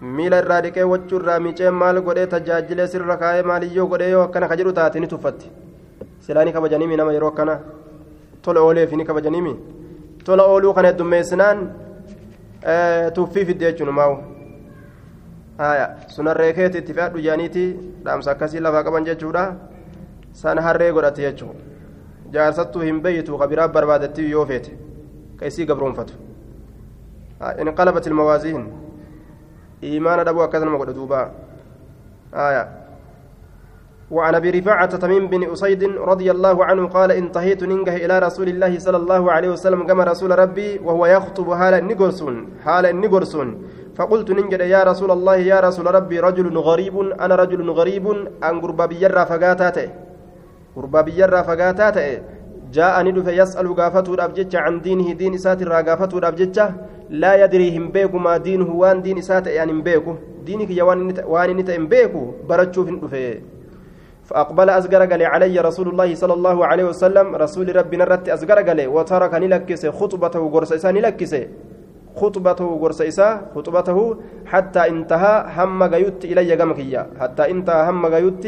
Miila irraa dhiqee waccuu irraa miicee maal godhee tajaajilee sirra kaa'ee maaliyyoo godhee yoo akkana ka jedhu taate ni tuffatti silaa ni kabajaniimi nama yeroo akkana tola ooleef ni kabajaniimi tola ooluu kana heddummeessinaan tuffii fidde jechuun maawu sunarree keetti itti fe'adhu jaaniiti dhaamsa akkasii lafaa qaban jechuudha san harree godhate jechuudha jaarsattuu hin beeytu kabiraa barbaadattii yoo feete كيسي قبرون فتو انقلبت الموازين إيمان أبو أكثر ما دوبا آية وعن أبي رفاعة تميم بن أسيد رضي الله عنه قال انتهيت ننجه إلى رسول الله صلى الله عليه وسلم كما رسول ربي وهو يخطب حال النجرسون حال النجرسون فقلت ننجد يا رسول الله يا رسول ربي رجل غريب أنا رجل غريب أن قربا بيرا فقاتاته. قربا بيرا فقاتاته. جاءني دفه يسأل غافتو دابجچ عن دينه دين إسات الرا غافتو دابجچ لا يدري هم بيكو ما دينه وان دين إسات يعني بيكو. دينك يا وان نتا هم بيكو برچو فين دفه فأقبل أزغر قال علي رسول الله صلى الله عليه وسلم رسول ربنا رت أزغر قال وتركني لكس خطبته غرسيسا لكس خطبته غرسيسا خطبته حتى انتهى هم غيوت إلي جمكية حتى انتهى هم غيوت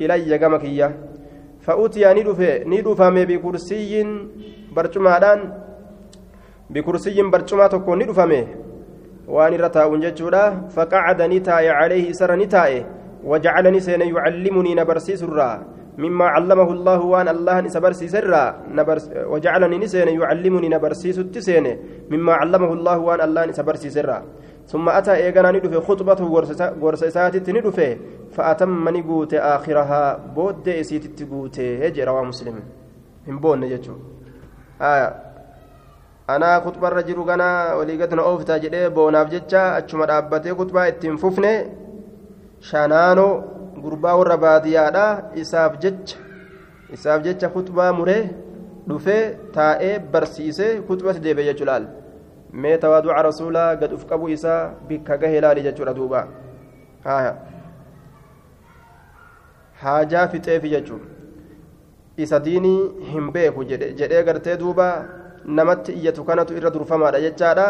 إلي جمكية فأتي ندفه ندفه بكرسي برجمادان بكرسي برجما تكو ندفه وان رتاء ججودا فقعد نتاي عليه سر نتاي وجعلني سين يعلمني نبرسي سرا. مما علمه الله وان الله نسبرسي سرا. نبرس وجعلني نسين يعلمني نبرسي ستسين مما علمه الله وان الله نسبرسي سرا. ثم أتى إيغانا ندفه خطبته غرسيساتي ندفه فأتم نقوت آخرها. بود إسيتي تقوت هجي رواه مسلم. هم بون نجتشو. آية. أنا خطبة الرجل غنا وليقتنا أوفتا جدي بوناف جتشا. أتشما دابتي خطبة. اتم shanaanoo gurbaa warra baadiyyaadhaa isaaf jecha isaaf jecha kutbaa muree dhufee taa'ee barsiisee kutbas deebi'ee jechuudhaan mee tawaaduuca rasuulaa gad uf qabu isaa bikka gahee laali jechuudha duuba. Haajaa fixeefi jechuudha isa diinii hin beeku jedhee gartee duuba namatti iyyatu kanatu irra durfamaadha jechaadha.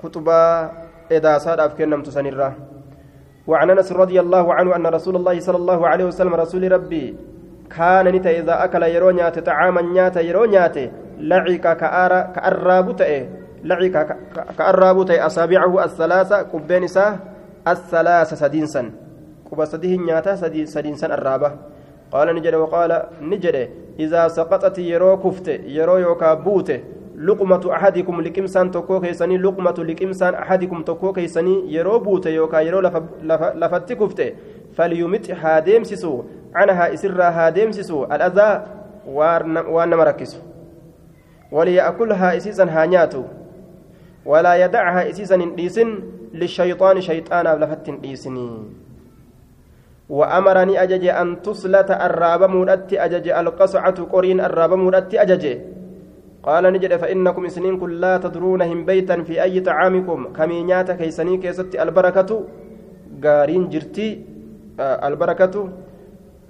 Kutubaa edaasaadhaaf kennamtu sanirraa. وعن أنس رضي الله عنه أن رسول الله صلى الله عليه وسلم رسول ربي كان نتا إذا أكل يرو نيات طعاما نيات يرو نيات لعق كأراب تأه لعق كأراب تأه أصابعه الثلاثة كبين الثلاثة سدينسا nyaataa sadiinsan arraaba qaala ni jedhe waqaala ni jedhe idaa saqaxati yeroo kufte yeroo yookaa buute luqmatu ahadikum liqimsaan tokkoo keeysanii luqmatu liqimsaan ahadikum tokkoo keeysanii yeroo buute yookaa yeroo lafatti kufte falyumit haa deemsisu canahaa isirraa haa deemsisu al'adaa waan nama rakkisu waliya'kulhaa isiisan haa nyaatu walaa yadachaa isiisan hin dhiisin lishayxaani shayxaanaaf lafatti hin dhiisinii وأمرني أجج أن تصلت الراب مودتي أجج القصعة قرين الراب مودتي أجج قال نجد فإنكم سنين كل لا تدرونهم بيتا في أي طعامكم. كمينيات كيسني كيست البركة. غارين جرتي آه البركة.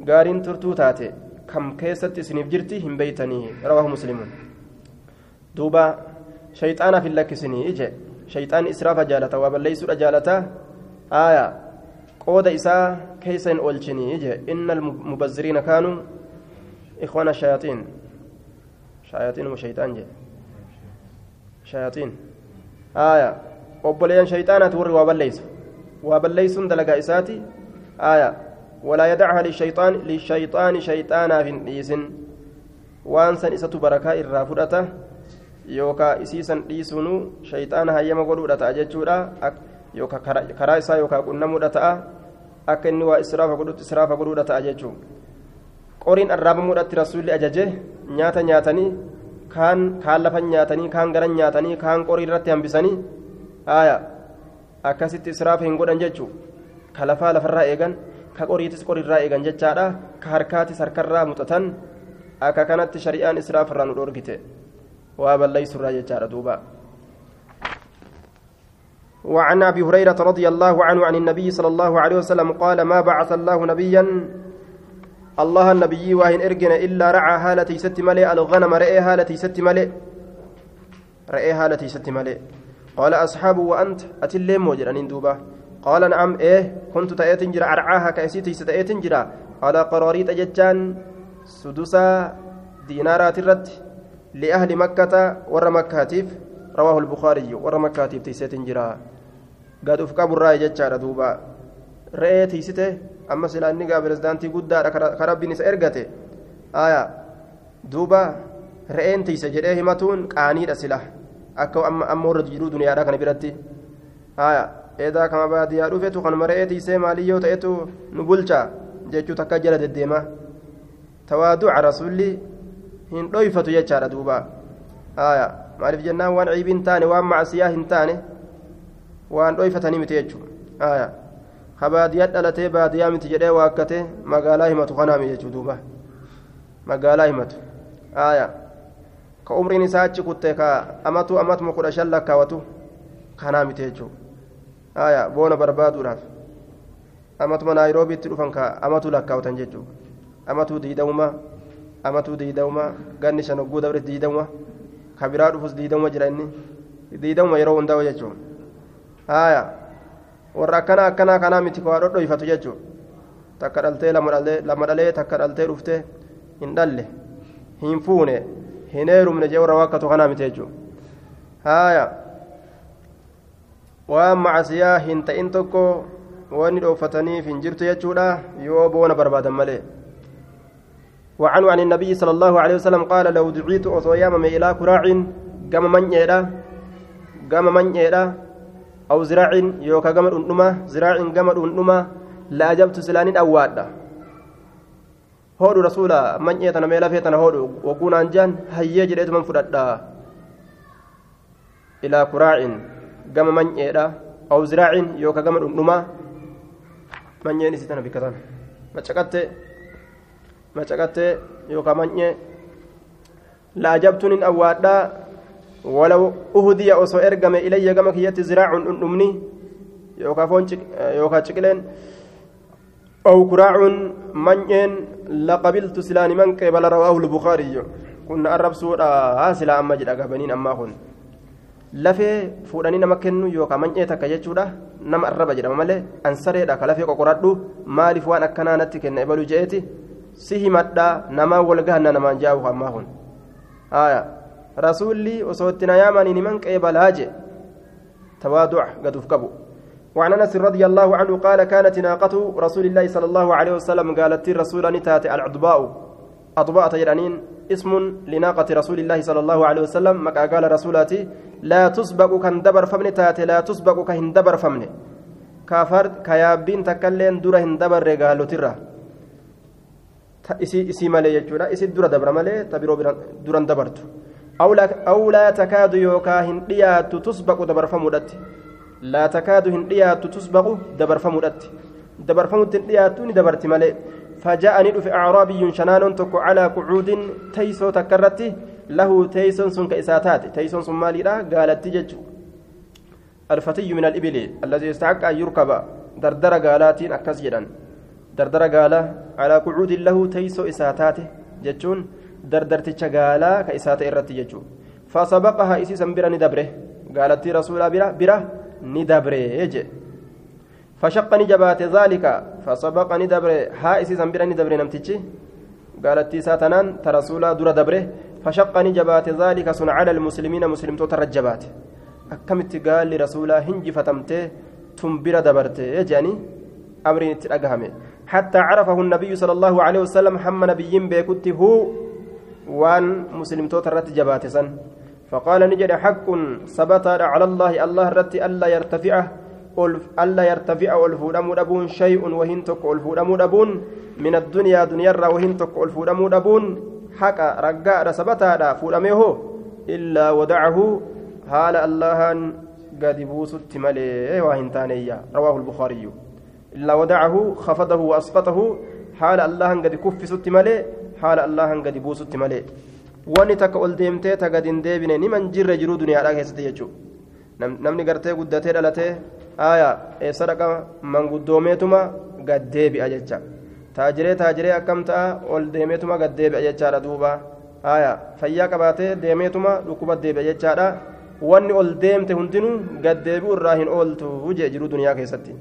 غارين ترتو تاتي. كم كيست سنيف جرتي هم بيتني رواه مسلم. دوبا شيطان في اللك سني. إجي. شيطان إسراف جالته وبل ليس جالته آية. قود إساء كيسا أولشني. إن المبذرين كانوا إخوان الشياطين. شياطين وشيطان جي شياطين آية obboleeyyan shayxaanaati warri waa balleeysu waa balleeysuun dalagaa isaati aaya walaa yadacha lishayxaan lishayxaani shayxaanaaf hin dhiisin waan san isatu barakaa irraa fudhata yookaa isiisan dhiisunu shayxaana hayyama godhuudha ta'a jechuudha yookaa karaa isaa yookaa qunnamuudha ta'a akka inni waa israafa godhutti israafa godhuudha ta'a jechuudha qoriin arraabamuudhaatti rasuulli ajaje nyaata nyaatanii kaan kaan lafan nyaatanii kaan garan nyaatanii kaan qorii irratti hambisanii haaya akkasitti israafa hin godhan jechuun ka lafaa lafarraa eegan ka qoriitis qoriirraa eegan jechaadha ka harkaatis harkarraa muxatan akka kanatti shari'aan israafarraa nu dhoorgite waa balleessurraa jechaadha duuba. وعن ابي هريره رضي الله عنه عن النبي صلى الله عليه وسلم قال ما بعث الله نبيا الله النبي واهن إرجن إلا رعى هالتي ست ملئ الغنم رئي هالتي ست ملئ رئي هالتي ست ملئ قال أصحابه وأنت أتلين موجرانين دوبا قال نعم إيه كنت أرعاها كأسيتي ستأتي جرا. قال قراريت أجتان سدوسا دينارات الرد لأهل مكة ور مكاتيف رواه البخاري ور مكاتيف تيسيت جرا. قد أفكاب الرأي جتشار دوبا رأي تيسيته أما سلا نيغا برزدانتي قدا كربي نسا إرغته آية دوبا رأين تيسي جريه همتون قانيد أسلاح akka amma warra jiruu duniyaadhaa kana biratti haya eedaa kama baadiyyaa dhufetu kanuma re'ee tiisee maaliyyoo ta'etu nu bulcha jechuu takka jala deddeema tawaaduca rasuulli hin dhoyfatu jechaadha duuba haya maaliif jennaan waan ciibii taane waan macsiyaa hin taane waan dhoyfatanii miti jechuu haya ka baadiyyaa dhalatee baadiyyaa miti jedhee waakkate magaalaa himatu kanaami jechuu duuba magaalaa himatu haya ka umriin isaa achi kutte ka amatu amatuma kudha shan lakkaawatu kanaa miti jechuudha haya boona barbaaduudhaaf amatuma naayiroobiitti dhufan ka amatu lakkaawatan jechuudha amatu diidamuma amatu diidamuma ganni shan hogguu dabre diidamuma ka biraa dhufus diidamuma jira inni diidamuma yeroo hundaa'u jechuudha haya warra akkana akkanaa kanaa miti ka waa dhodhoyfatu jechuudha takka dhaltee lama dhalee takka dhaltee dhuftee hin dhalle hin fuune. hin heerumne jee warra waakkatu kanaa miti jechuudha haaya waan macasiyaa hin ta'in tokko wanni dhooffataniif hin jirtu jechuudha yoo boona barbaadan malee وعنه عن النبي صلى الله عليه وسلم قال لو دعيت أصويام إلى كراع قام من يدا قام من يدا أو زراع يوكا قام الأنما زراع قام الأنما لا أجبت سلان أوادا hodhu rasuula manyee tana mee lafee tana hodhu wagguunaan jaan hayyee jedheetuman fudhadha ilaa kuraacin gama manyeedha aw ziraacin yooka gama dhundhumaa manyeen isii tana bikka tana macaqatte macaqatte yooka manyee laajabtuun hin awwaadhaa walaw uhdiya osoo ergame ilayya gama kiyyatti ziraacun dhundhumni yookaa foon yookaa ciqileen أو كراع منين لقبلت سلان من قبل رواه البخاري كنا أرب سورة هاسلا أما جدا قبنين أما هن lafee fuudhanii nama kennu yookaan takka jechuudha nama arraba jedhama malee ansareedha ka lafee qoqoradhu maaliif waan akkanaa natti kenna ebalu je'eeti si himadhaa namaa wal gahanna namaan jaa'u ammaa kun rasuulli osoo itti na yaamaniin himan qeebalaa je tawaadu'a gaduuf qabu وعن أنس رضي الله عنه قال كانت ناقة رسول الله صلى الله عليه وسلم قالت الرسول نتات العضباء. أضباء تجرانين اسم لناقة رسول الله صلى الله عليه وسلم. مكا قال رسولاتي لا تسبق كان دبر فمن تات لا تسبق كهن دبر فمن. كافر كيابين تكلين دره دبر رجال ترى isi malee jechuudha isi dura dabra malee tabiroo duran dabartu takaadu yookaa hin dhiyaattu tusbaqu dabarfamuudhatti laa takaadu hin dhiyaattu tusbaqu dabarfamuudhatti dabarfamutti hin dhiyaattu ni dabarti malee فجاءني دف أعرابي شنان تكو على قعود تيسو تكرتي له تيسون سن كإساتات تيسون سن مالي قالت تجج الفتي من الإبل الذي يستحق أن يركب. دردر قالات أكس جدا. دردر قال على قعود له تيسو إساتات. جتشون دردرتش قالا كإسات إرتي جتشون فسبقها إسي سنبرا ندبره قالت رسول بره بره ندبره يجي فشقني جبات ذلك فسبقني دبر ها إسي سنبرني دبر نمتجي قالت ساتنان ترسولا در دبره فشقني جبات ذلك صنع على المسلمين مسلم ترجبات أكمت قال لرسولا هنجي فتمته تنبر دبرته يجاني أمرين تلقهمه حتى عرفه النبي صلى الله عليه وسلم حم نبيين بيكت هو وان مسلم ترت جبات سن فقال نجد حق ثبت على الله الله رت ألا يرتفعه ألا يرتفع الفودم دبون شيء وهن تك الفودم دبون من الدنيا دنيا وهن تك الفودم دبون حق رجاء ثبتا فودمه إلا ودعه حال الله قد بوست ملي وهن تانية رواه البخاري إلا ودعه خفضه وأسقطه حال الله قد كفست ملي haala allahan gadi buusutti malee. Wanni takka ol deemtee ta gadi hin deebine niman jirre jiruu duniyaadhaa keessatti jechuudha. Namni gartee guddatee dhalatee aayaa eessa dhaqa manguddoomeetuma gad deebi'a jecha. Taajiree taajiree akkam ta'a ol deemeetuma gad deebi'a jechaadha duuba. Aayaa fayyaa qabaatee deemeetuma dhukkuba deebi'a jechaadha. Wanni ol deemte hundinuu gad deebi'u irraa hin ooltu jee jiruu duniyaa keessatti.